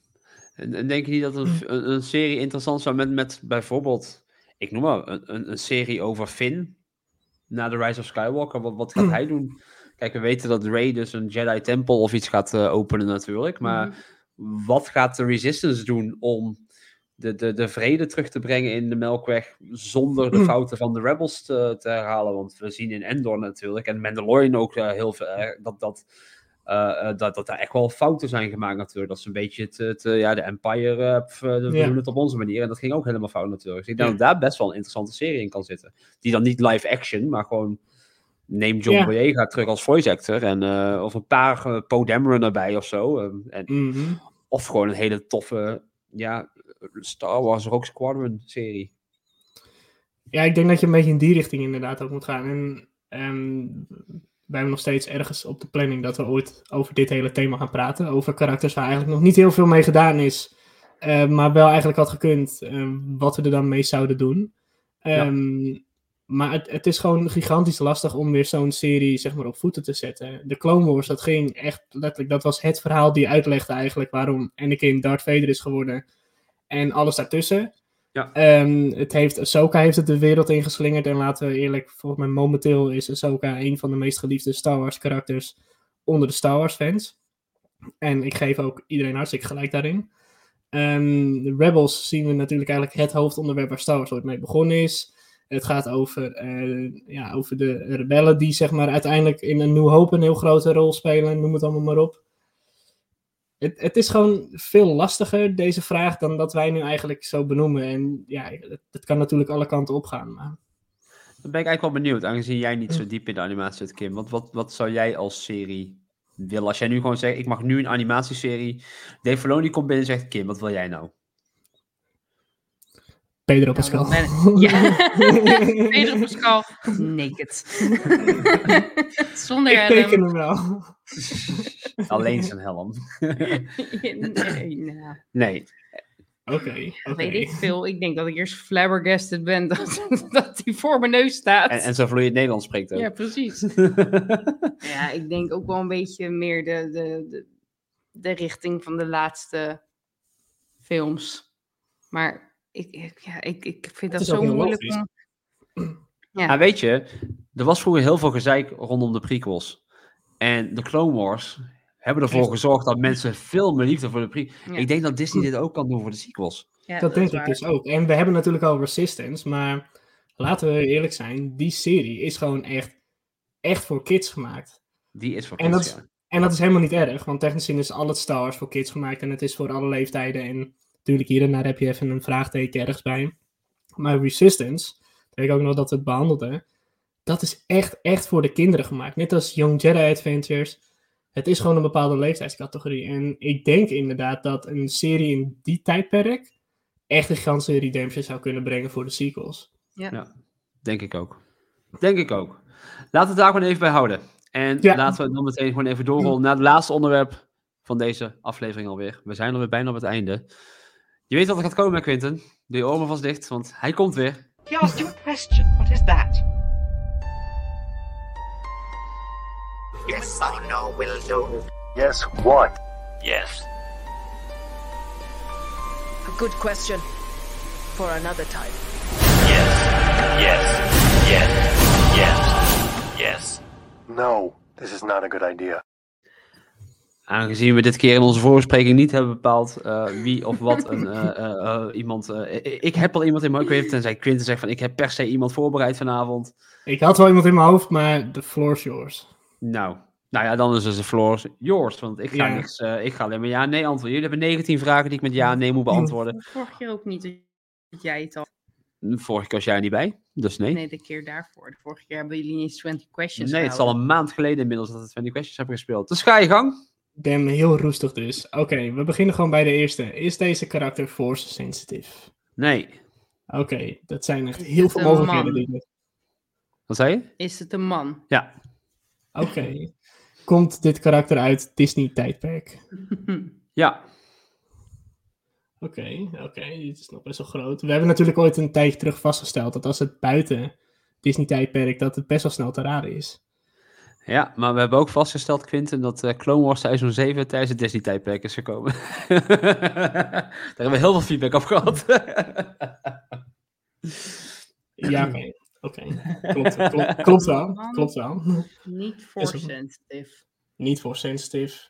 En, en denk je niet dat een, een, een serie interessant zou met, met bijvoorbeeld, ik noem maar, een, een, een serie over Finn na The Rise of Skywalker? Wat, wat gaat hij doen? Kijk, we weten dat Rey dus een Jedi Tempel of iets gaat eh, openen natuurlijk, maar wat gaat de Resistance doen om de, de, de vrede terug te brengen in de Melkweg zonder de fouten van de Rebels te, te herhalen? Want we zien in Endor natuurlijk en Mandalorian ook eh, heel veel eh, dat, dat, eh, eh, dat, dat er echt wel fouten zijn gemaakt natuurlijk. Dat ze een beetje het, het, eh, ja, de Empire, Ja. doen het op onze manier en dat ging ook helemaal fout natuurlijk. Dus ik denk Ja. dat daar best wel een interessante serie in kan zitten. Die dan niet live action, maar gewoon neem John Ja. Boyega terug als voice actor en of een paar uh, Poe Dameron erbij of zo. eh, en, Mhm. Of gewoon een hele toffe ja, Star Wars Rogue Squadron serie. Ja, ik denk dat je een beetje in die richting inderdaad ook moet gaan. En ehm, wij hebben nog steeds ergens op de planning dat we ooit over dit hele thema gaan praten. Over karakters waar eigenlijk nog niet heel veel mee gedaan is. eh, maar wel eigenlijk had gekund ehm, wat we er dan mee zouden doen. Ehm, Maar het, het is gewoon gigantisch lastig om weer zo'n serie zeg maar, op voeten te zetten. De Clone Wars, dat ging echt letterlijk, dat was het verhaal die uitlegde eigenlijk waarom Anakin Darth Vader is geworden. En alles daartussen. Ja. Ehm, het heeft, Ahsoka heeft het de wereld ingeslingerd. En laten we eerlijk, volgens mij momenteel is Ahsoka een van de meest geliefde Star Wars karakters onder de Star Wars fans. En ik geef ook iedereen hartstikke gelijk daarin. Ehm, de Rebels zien we natuurlijk eigenlijk het hoofdonderwerp waar Star Wars ooit mee begonnen is. Het gaat over, eh, ja, over de rebellen die zeg maar uiteindelijk in een New Hope een heel grote rol spelen. Noem het allemaal maar op. Het, het is gewoon veel lastiger, deze vraag, dan dat wij nu eigenlijk zo benoemen. En ja, het, het kan natuurlijk alle kanten opgaan. Maar... Dan ben ik eigenlijk wel benieuwd, aangezien jij niet zo diep in de animatie zit, Kim. Wat, wat, wat zou jij als serie willen? Als jij nu gewoon zegt, ik mag nu een animatieserie. Dave Filoni komt binnen en zegt, Kim, wat wil jij nou? Pedro Pascal. Ja, Pedro Pascal naked. Zonder ik teken helm. hem wel. Alleen zijn helm. nee, nou, Nee. Oké, oké. weet ik veel. Ik denk dat ik eerst flabbergasted ben dat, dat hij voor mijn neus staat. En, en zo vloeiend Nederlands spreekt ook. Ja, precies. ja, ik denk ook wel een beetje meer de, de, de, de richting van de laatste films. Maar ik, ik, ja, ik, ik vind dat is zo heel moeilijk om... Ja. Maar weet je, er was vroeger heel veel gezeik rondom de prequels. En de Clone Wars hebben ervoor gezorgd dat mensen veel meer liefde voor de prequels... Ja. Ik denk dat Disney dit ook kan doen voor de sequels. Ja, dat denk is ik dus ook. En we hebben natuurlijk al Resistance, maar laten we eerlijk zijn, die serie is gewoon echt, echt voor kids gemaakt. Die is voor En kids, dat, ja. en dat is helemaal niet erg, want technisch gezien is al het Star Wars voor kids gemaakt en het is voor alle leeftijden. En natuurlijk hier en daar heb je even een vraagteken ergens bij. Maar Resistance, weet ik ook nog dat we het behandelden, dat is echt, echt voor de kinderen gemaakt. Net als Young Jedi Adventures. Het is gewoon een bepaalde leeftijdscategorie. En ik denk inderdaad dat een serie in die tijdperk echt een gigantische redemption zou kunnen brengen voor de sequels. Denk ik ook. Denk ik ook. Laten we het daar gewoon even bij houden. En Ja. laten we dan meteen gewoon even doorrollen naar het laatste onderwerp van deze aflevering alweer. We zijn alweer bijna op het einde. Je weet wat er gaat komen, Quinten. Doe je oren vast dicht, want hij komt weer. He asked you a question. What is that? Yes or no will do. Yes, what? Yes. A good question. For another time. Yes. Yes. Yes. Yes. Yes. No, this is not a good idea. Aangezien we dit keer in onze voorbespreking niet hebben bepaald eh, wie of wat een, eh, eh, eh, iemand... eh, ik- heb al iemand in mijn hoofd, het, tenzij Quinten zegt van ik heb per se iemand voorbereid vanavond. Ik had wel iemand in mijn hoofd, maar the floor is yours. Nou, nou ja, dan is dus de floor yours, want ik ga, Ja. niks, eh, ik ga alleen maar ja nee antwoorden. Jullie hebben 19 vragen die ik met ja nee moet beantwoorden. Vorige keer ook niet dat jij het al. Vorige keer was jij er niet bij, dus nee. Nee, de keer daarvoor. De vorige keer hebben jullie niet eens 20 questions Nee, het is al een maand geleden inmiddels dat we 20 questions hebben gespeeld. Dus ga je gang. Ben heel roestig dus. Oké, we beginnen gewoon bij de eerste. Is deze karakter force sensitive? Nee. Oké, dat zijn echt heel veel mogelijkheden. Wat zei je? Is het een man? Ja. Oké. Komt dit karakter uit Disney-tijdperk? Ja. Oké, oké, dit is nog best wel groot. We hebben natuurlijk ooit een tijdje terug vastgesteld dat als het buiten Disney-tijdperk, dat het best wel snel te raden is. Ja, maar we hebben ook vastgesteld, Quinten, dat eh Clone Wars seizoen 7 tijdens het Disney-tijdperk is gekomen. Daar hebben we heel veel feedback op gehad. Ja, oké. Oké, klopt, klopt, klopt wel. Man. Klopt wel. Niet ook- sensitive. Niet voor sensitive.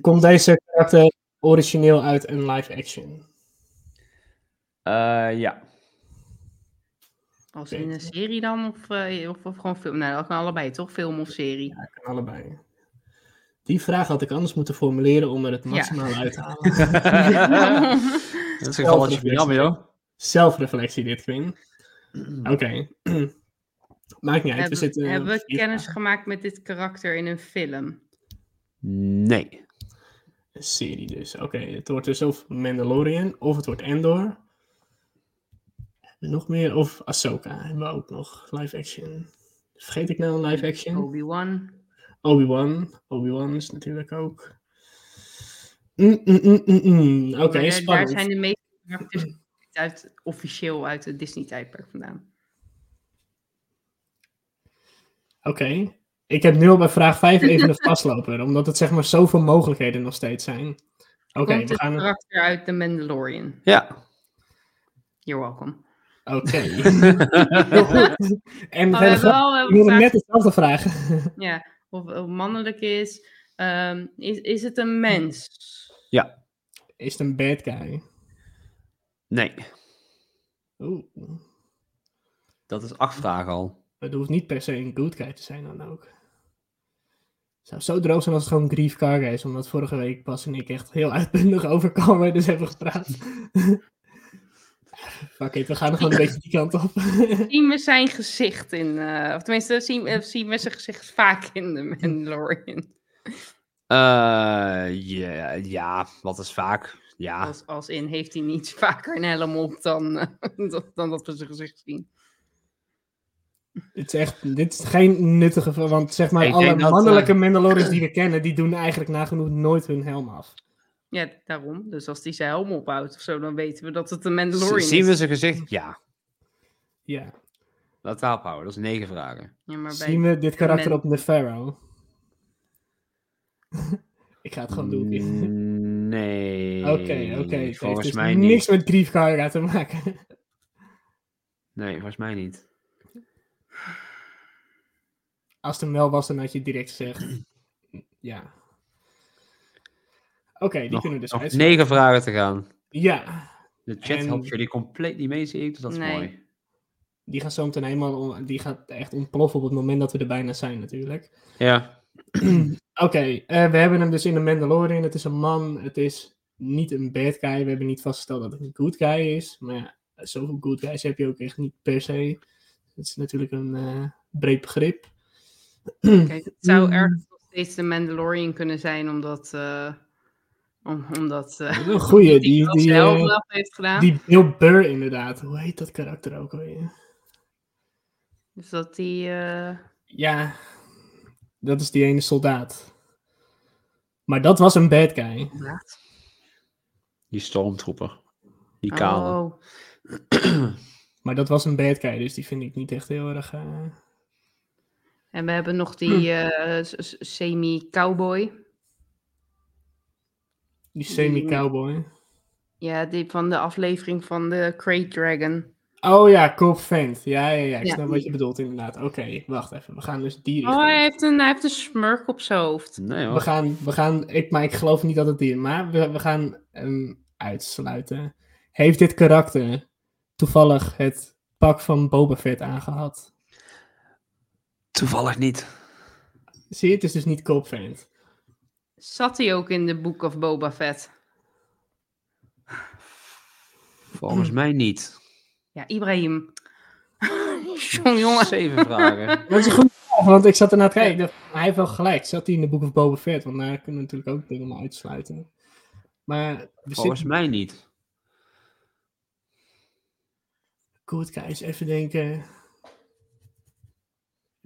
Komt deze karakter origineel uit een live action? Eh, ja. Als in een serie dan? Of, eh, of, of gewoon film? Nou, dat kan allebei, toch? Film of serie? Ja, kan allebei. Die vraag had ik anders moeten formuleren om er het maximaal uit te halen. Dat is een gevalletje jammer, joh. Zelfreflectie dit, Quinn. Oké. Maakt niet uit. We hebben, zitten hebben we vier kennis gemaakt met dit karakter in een film? Nee. Een serie dus. Oké, het wordt dus of Mandalorian of het wordt Endor. Nog meer? Of Ahsoka hebben we ook nog. Live action. Vergeet ik nou een live action? Obi-Wan. Obi-Wan. Obi-Wan is natuurlijk ook. Mm, mm, mm. Oké, Maar daar- zijn de meeste karakters uit, officieel uit het Disney-tijdperk vandaan. Oké. Ik heb nu al bij vraag 5 even een vastloper, omdat het zeg maar zoveel mogelijkheden nog steeds zijn. Oké, we gaan... karakter uit The Mandalorian? Ja. You're welcome. Oké. En Oh, we wel, we vraag- net dezelfde vragen. Ja, of, of mannelijk is. Ehm, is. Is het een mens? Ja. Is het een bad guy? Nee. Oeh. Dat is acht vragen al. Het hoeft niet per se een good guy te zijn dan ook. Het zou zo droog zijn als het gewoon Grief Karga is, omdat vorige week Bas en ik echt heel uitbundig over dus hebben gepraat. Fuck it, we gaan gewoon een beetje die kant op. Zien we zijn gezicht in. eh, of tenminste, zien, eh, zien we zijn gezicht vaak in The Mandalorian? Eh, ja, ja, wat is vaak? Ja. Als, als in, heeft hij niet vaker een helm op dan, dan, dan dat we zijn gezicht zien? Dit is echt, dit is geen nuttige, want zeg maar Ik alle dat, mannelijke Mandalorians die we kennen, die doen eigenlijk nagenoeg nooit hun helm af. Ja, daarom. Dus als hij zijn helm ophoudt of zo, dan weten we dat het een Mandalorian Z- Zien is. we zijn gezicht? Ja. Ja. Laten we ophouden, dat is negen vragen. Ja, maar bij Zien we dit karakter op Neferro? ik ga het gewoon doen. Mm, Nee. Oké, oké. Het Volgens heeft dus mij niks niet. met Grief Karga te maken. Nee, volgens mij niet. Als het hem wel was, dan had je direct gezegd. ja. Oké, die Nog, kunnen we dus nog uitsluiten. negen vragen te gaan. Ja, De chat En- helpt jullie compleet niet mee, zie ik, dus dat is Nee. mooi. die gaat zo meteen helemaal... on- Die gaat echt ontploffen op het moment dat we er bijna zijn natuurlijk. Ja. Oké, eh, we hebben hem dus in de Mandalorian. Het is een man. Het is niet een bad guy. We hebben niet vastgesteld dat het een good guy is. Maar ja, zoveel good guys heb je ook echt niet per se. Het is natuurlijk een eh, breed begrip. Kijk, het zou ergens nog steeds de Mandalorian kunnen zijn, omdat... eh, om, omdat eh, Een goeie, die, die, eh, af heeft gedaan. die Bill Burr inderdaad. Hoe heet dat karakter ook alweer? Dus dat die... eh, Ja, dat is die ene soldaat. Maar dat was een bad guy. Die stormtrooper. Die kale. Oh. Maar dat was een bad guy, dus die vind ik niet echt heel erg... En we hebben nog die eh, semi-cowboy. Die semi-cowboy. Ja, die van de aflevering van de Crate Dragon. Oh ja, Cobb. Ja, ja, ja. Ik Ja. snap wat je bedoelt inderdaad. Oké, wacht even. We gaan dus die richting. Oh, hij heeft, een, hij heeft een smurk op zijn hoofd. Nee We hoor. gaan, we gaan ik, maar ik geloof niet dat het die is. Maar we, we gaan hem uitsluiten. Heeft dit karakter toevallig het pak van Boba Fett aangehad? Toevallig niet. Zie je, het is dus niet Cobb. Zat hij ook in de Book of Boba Fett? Volgens mij niet. Ja, Ibrahim. Jongen, jongen. Zeven vragen. Dat is een goede vraag, want ik zat ernaar te kijken. Hij heeft wel gelijk. Zat hij in de Book of Boba Fett? Want daar kunnen we natuurlijk ook dingen maar uitsluiten. Maar Volgens mij niet. Good guys, even denken.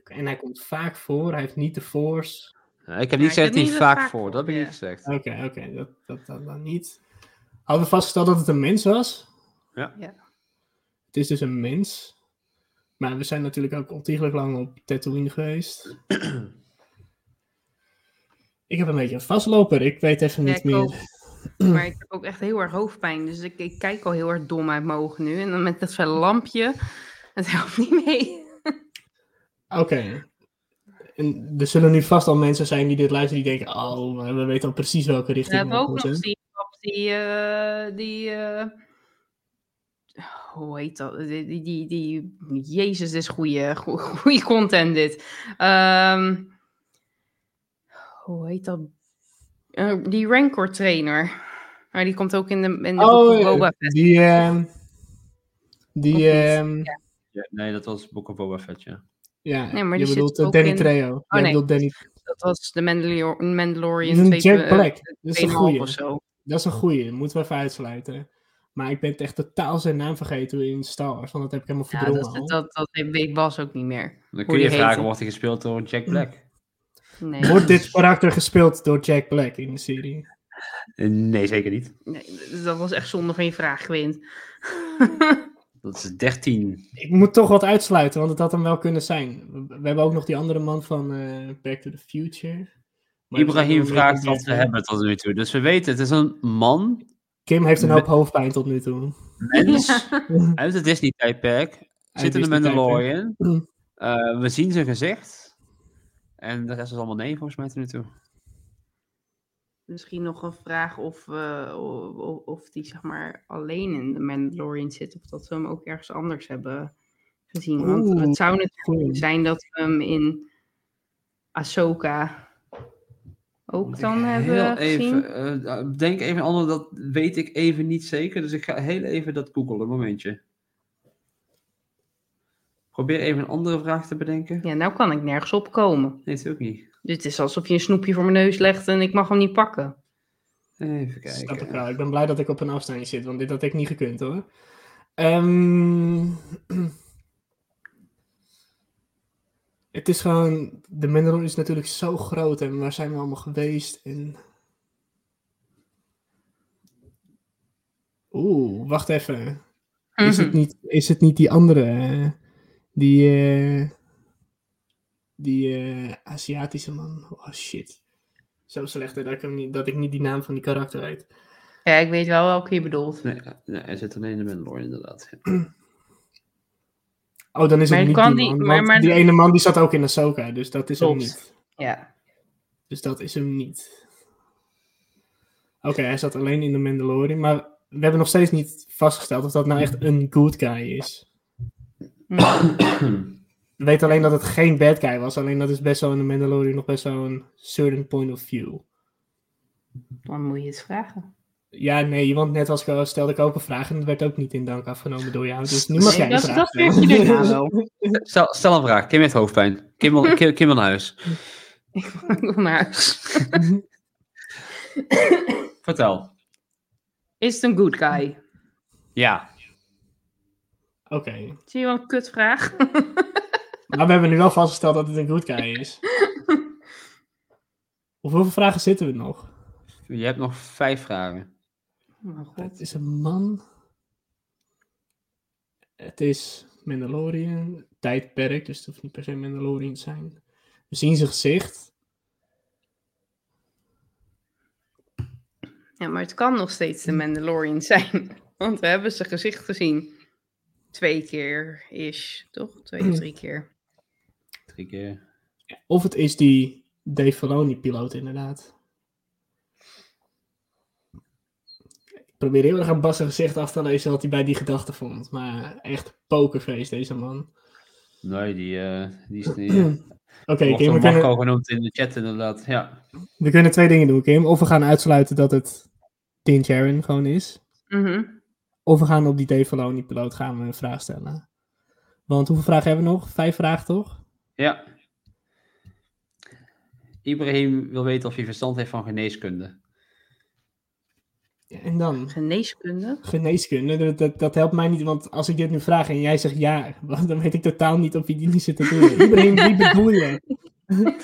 En hij komt vaak voor. Hij heeft niet de Force. Ja, Ik heb Ja, niet gezegd niet niet vaak voor. voor, Dat heb ik niet gezegd. Oké, oké. Dat, dat, dat dan niet. Hadden we vastgesteld dat het een mens was? Ja. Ja. Het is dus een mens. Maar we zijn natuurlijk ook ontiegelijk lang op Tatooine geweest. ik heb een beetje een vastloper. Ik weet even Ja, niet meer. ook. Maar ik heb ook echt heel erg hoofdpijn. Dus ik, ik kijk al heel erg dom uit mijn ogen nu. En dan met dat lampje. Het helpt niet mee. Oké. En er zullen nu vast al mensen zijn die dit luisteren die denken... Oh, maar we weten al precies welke We richting hebben we ook moeten. nog die... die, eh, die eh, hoe heet dat? Die, die, die, die- Jezus, dit is goede, goede content dit. Ehm, hoe heet dat? Eh, die Rancor trainer. Maar die komt ook in de, in de Oh, Boba Fett. die... ehm, die... Ehm, Ja. Ja, nee, dat was Book of Boba Fett, ja. Ja, Nee, maar je bedoelt eh, Danny in- Trejo. Jij nee. bedoelt Danny... Dat was de Mandalor- Mandalorian. Dat is een 2, Jack eh, Black. Dat is een 2,5 goeie. Dat is een goeie. Moeten we even uitsluiten. Maar ik ben echt totaal zijn naam vergeten in Star Wars. Want dat heb ik helemaal Ja, verdrongen dat, dat, dat weet Bas ook niet meer. Dan kun je vragen, wordt hij gespeeld door Jack Black? Nee, Wordt dit karakter gespeeld door Jack Black in de serie? Eh, Nee, zeker niet. nee, dat was echt zonde van je vraag, Quint. Dat is 13. Ik moet toch wat uitsluiten, want het had hem wel kunnen zijn. We, hebben ook nog die andere man van eh, Back to the Future. Maar Ibrahim vraagt wat we hebben tot nu toe. Dus we weten, het is een man, Kim heeft een hoop hoofdpijn tot nu toe. mens, uit het Disney-tijdperk, zit in de. Mandalorian. Eh, we zien zijn gezicht. En de rest is allemaal nee, volgens mij, tot nu toe. Misschien nog een vraag of, eh, of die zeg maar alleen in de Mandalorian zit. Of dat we hem ook ergens anders hebben gezien. Want Oeh, het zou natuurlijk goeie. zijn dat we hem in Ahsoka ook dan hebben gezien. even, eh, denk even ander, dat weet ik even niet zeker. Dus ik ga heel even dat googlen, een momentje. Probeer even een andere vraag te bedenken. Ja, nou kan ik nergens op komen. Nee, dat ook niet. Dit is alsof je een snoepje voor mijn neus legt en ik mag hem niet pakken. Even Snap ik kijken. wel. Ik ben blij dat ik op een afstandje zit, want dit had ik niet gekund hoor. Ehm, het is gewoon. De Mandalorian is natuurlijk zo groot en waar zijn we allemaal geweest? En... Oeh, wacht even. Is, het Mhm. niet, is het niet die andere? eh, Die. eh, die eh, Aziatische man. Oh shit. Zo slecht dat ik, hem niet, dat ik niet die naam van die karakter weet. Ja, ik weet wel welke je bedoelt. Nee, nee, hij zit alleen in de Mandalorian, inderdaad. Oh, dan is Maar het niet kan die die- man. maar- want maar- die ene man die zat ook in Ahsoka, dus dat is hem niet. Ja. Dus dat is hem niet. Oké, hij zat alleen in de Mandalorian, maar we hebben nog steeds niet vastgesteld of dat nou echt een good guy is. We weten alleen dat het geen bad guy was, alleen dat is best wel in de Mandalorian nog best wel een certain point of view. Dan moet je het vragen. Ja, nee, want net als ik al stelde ik ook een vraag en dat werd ook niet in dank afgenomen door jou. Dus nu mag Nee, jij een dat- vraag dat stellen. vind je daarna wel. Stel, stel een vraag. Kim heeft hoofdpijn. Kim wil, Kim, Kim wil naar huis. Ik wil naar huis. Vertel. Is het een good guy? Ja. Oké, Zie je wel een kutvraag? Maar we hebben nu wel vastgesteld dat het een good guy is. Op hoeveel vragen zitten we nog? Je hebt nog vijf vragen. Oh Het is een man. Het is Mandalorian. Tijdperk, dus het hoeft niet per se Mandalorian te zijn. We zien zijn gezicht. Ja, maar het kan nog steeds de Mandalorian zijn. Want we hebben zijn gezicht gezien. twee keer is, toch? Twee of drie keer. Keer. Of het is die Dave Filoni-piloot inderdaad. Ik probeer heel erg aan Bas' gezicht af te lezen wat hij bij die gedachte vond. Maar echt pokerface, deze man. Nee, die, eh, die is niet... Oké, Oké, Kim, Kim, we Marco kunnen, genoemd in de chat inderdaad, ja. we kunnen twee dingen doen, Kim. Of we gaan uitsluiten dat het Din Djarin gewoon is. Mhm. Of we gaan op die Dave Filoni-piloot gaan we een vraag stellen. Want hoeveel vragen hebben we nog? Vijf vragen, toch? Ja. Ibrahim wil weten of hij verstand heeft van geneeskunde. En dan? Geneeskunde? Geneeskunde, dat, dat, dat helpt mij niet, want als ik dit nu vraag en jij zegt ja, dan weet ik totaal niet of je die niet zit te doen. Ibrahim, wie bedoel je?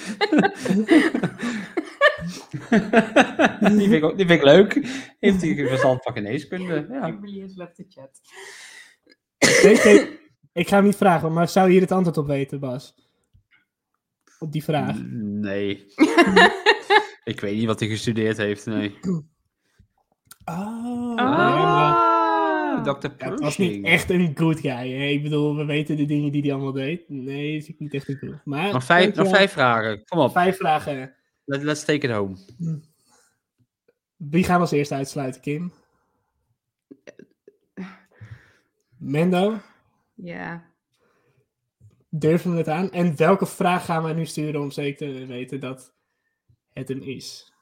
die, vind ik, ook- die vind ik leuk. Heeft hij verstand van geneeskunde? Ja. Left the chat. Ik ga hem niet vragen, maar zou je hier het antwoord op weten, Bas? Op die vraag. Nee. ik weet niet wat hij gestudeerd heeft, nee. Oh, Ah. Dr. Ja, het was niet echt een good guy. Hè? Ik bedoel, we weten de dingen die hij allemaal deed. Nee, is niet echt een good. Maar, Nog vijf, nog vijf vragen. Kom op. Vijf vragen. Let, let's take it home. Wie gaan we als eerste uitsluiten, Kim? Mendo? Ja. Durven we het aan? En welke vraag gaan we nu sturen om zeker te weten dat het hem is?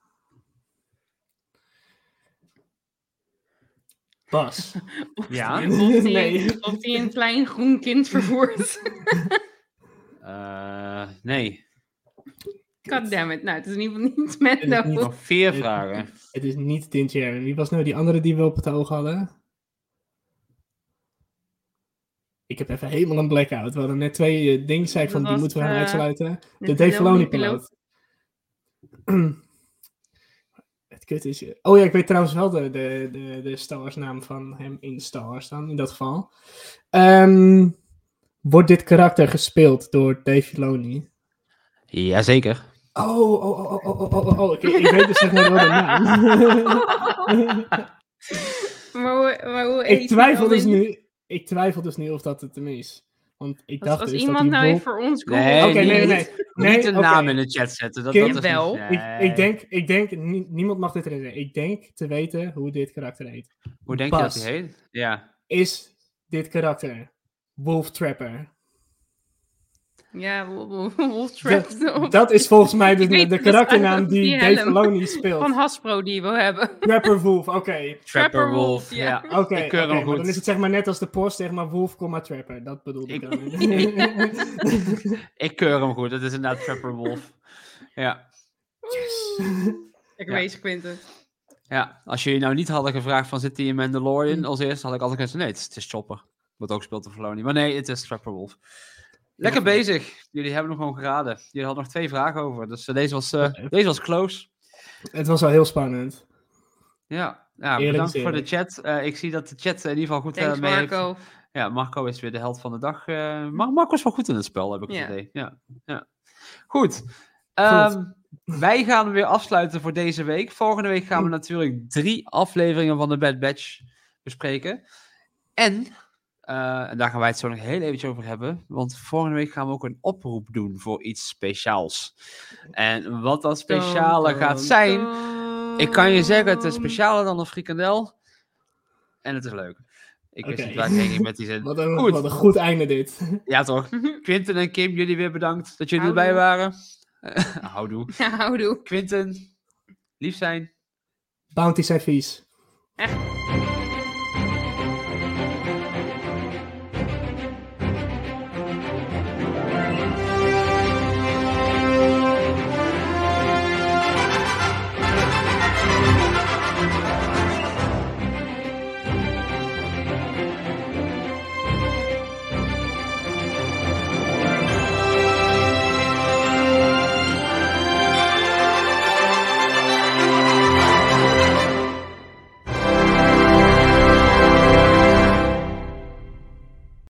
Bas. Ja? Of die, Nee. of die een klein groen kind vervoert. Eh, nee. Goddammit. Nou, het is in ieder geval niet Mendo. niet- Nog vier Het- vragen. Het is niet Djarin. Wie was nou die andere die we op het oog hadden? Ik heb even helemaal een blackout. We hadden net twee eh, dingen, zei ik van die moeten we gaan eh, uitsluiten. De Dave Filoni-piloot. Het kut is... Oh ja, ik weet trouwens wel de, de, de, de Star Wars naam van hem in Star Wars dan, in dat geval. Ehm, wordt dit karakter gespeeld door Dave Filoni? Jazeker. Oh, oh, oh, oh, oh, oh, oh, oh. Ik, ik weet dus zeg maar wel de naam. Maar hoe, maar hoe ik, twijfel dus in- nu, ik twijfel dus nu of dat het hem is. Want ik Als, dacht als dus iemand dat nou even voor ons googelt. Nee, Oké, nee, nee, nee. nee niet een naam in de chat zetten. Dat, Kim? dat is niet- Wel. nee. Ik, ik denk, ik denk nie- niemand mag dit herinneren. Ik denk te weten hoe dit karakter heet. Hoe denk je dat hij heet? Ja. Is dit karakter Wolf Trapper? Ja, Wolf- Wolf- Wolf Trap. Dat, dat is volgens mij de, de karakternaam die die Dave Filoni speelt. Van Hasbro die wil hebben. Trapper Wolf, oké. Trapper Wolf. Ja. Oké, ik keur oké, hem maar dan is het zeg maar net als de post, zeg maar Wolf, comma Trapper. Dat bedoelde ik, Ik- dan. Ik keur hem goed. Dat is inderdaad Trapper Wolf. Ja. Ik Ja. wees Quinten. ja. Als jullie nou niet hadden gevraagd van zit hij in Mandalorian als eerste, had ik altijd gezegd nee, het is, het is Chopper. Wordt ook gespeeld door Filoni. Maar nee, het is Trapper Wolf. Lekker bezig. Jullie hebben nog gewoon geraden. Jullie hadden nog twee vragen over. Dus eh, deze, was, eh, deze was close. het was wel heel spannend. Ja, ja Eerlijk bedankt voor de chat. Eh, ik zie dat de chat in ieder geval goed Thanks mee heeft. Marco. Ja, Marco is weer de held van de dag. eh Mar Marco is wel goed in het spel, heb ik het idee. Ja, ja. Goed. Ehm, wij gaan weer afsluiten voor deze week. Volgende week gaan we natuurlijk drie afleveringen van de Bad Batch bespreken. En, eh, en daar gaan wij het zo nog heel eventjes over hebben. Want volgende week gaan we ook een oproep doen voor iets speciaals. En wat dat speciale gaat zijn... Ik kan je zeggen, het is specialer dan een frikandel. En het is leuk. Ik wist niet waar ik heen ging met die zin. Wat een, Goed. wat een goed einde dit. Ja, toch? Quinten en Kim, jullie weer bedankt dat jullie Houdoe. erbij waren. Houdoe. Ja, houdoe. Quinten, lief zijn. Bounty zijn vies. Echt.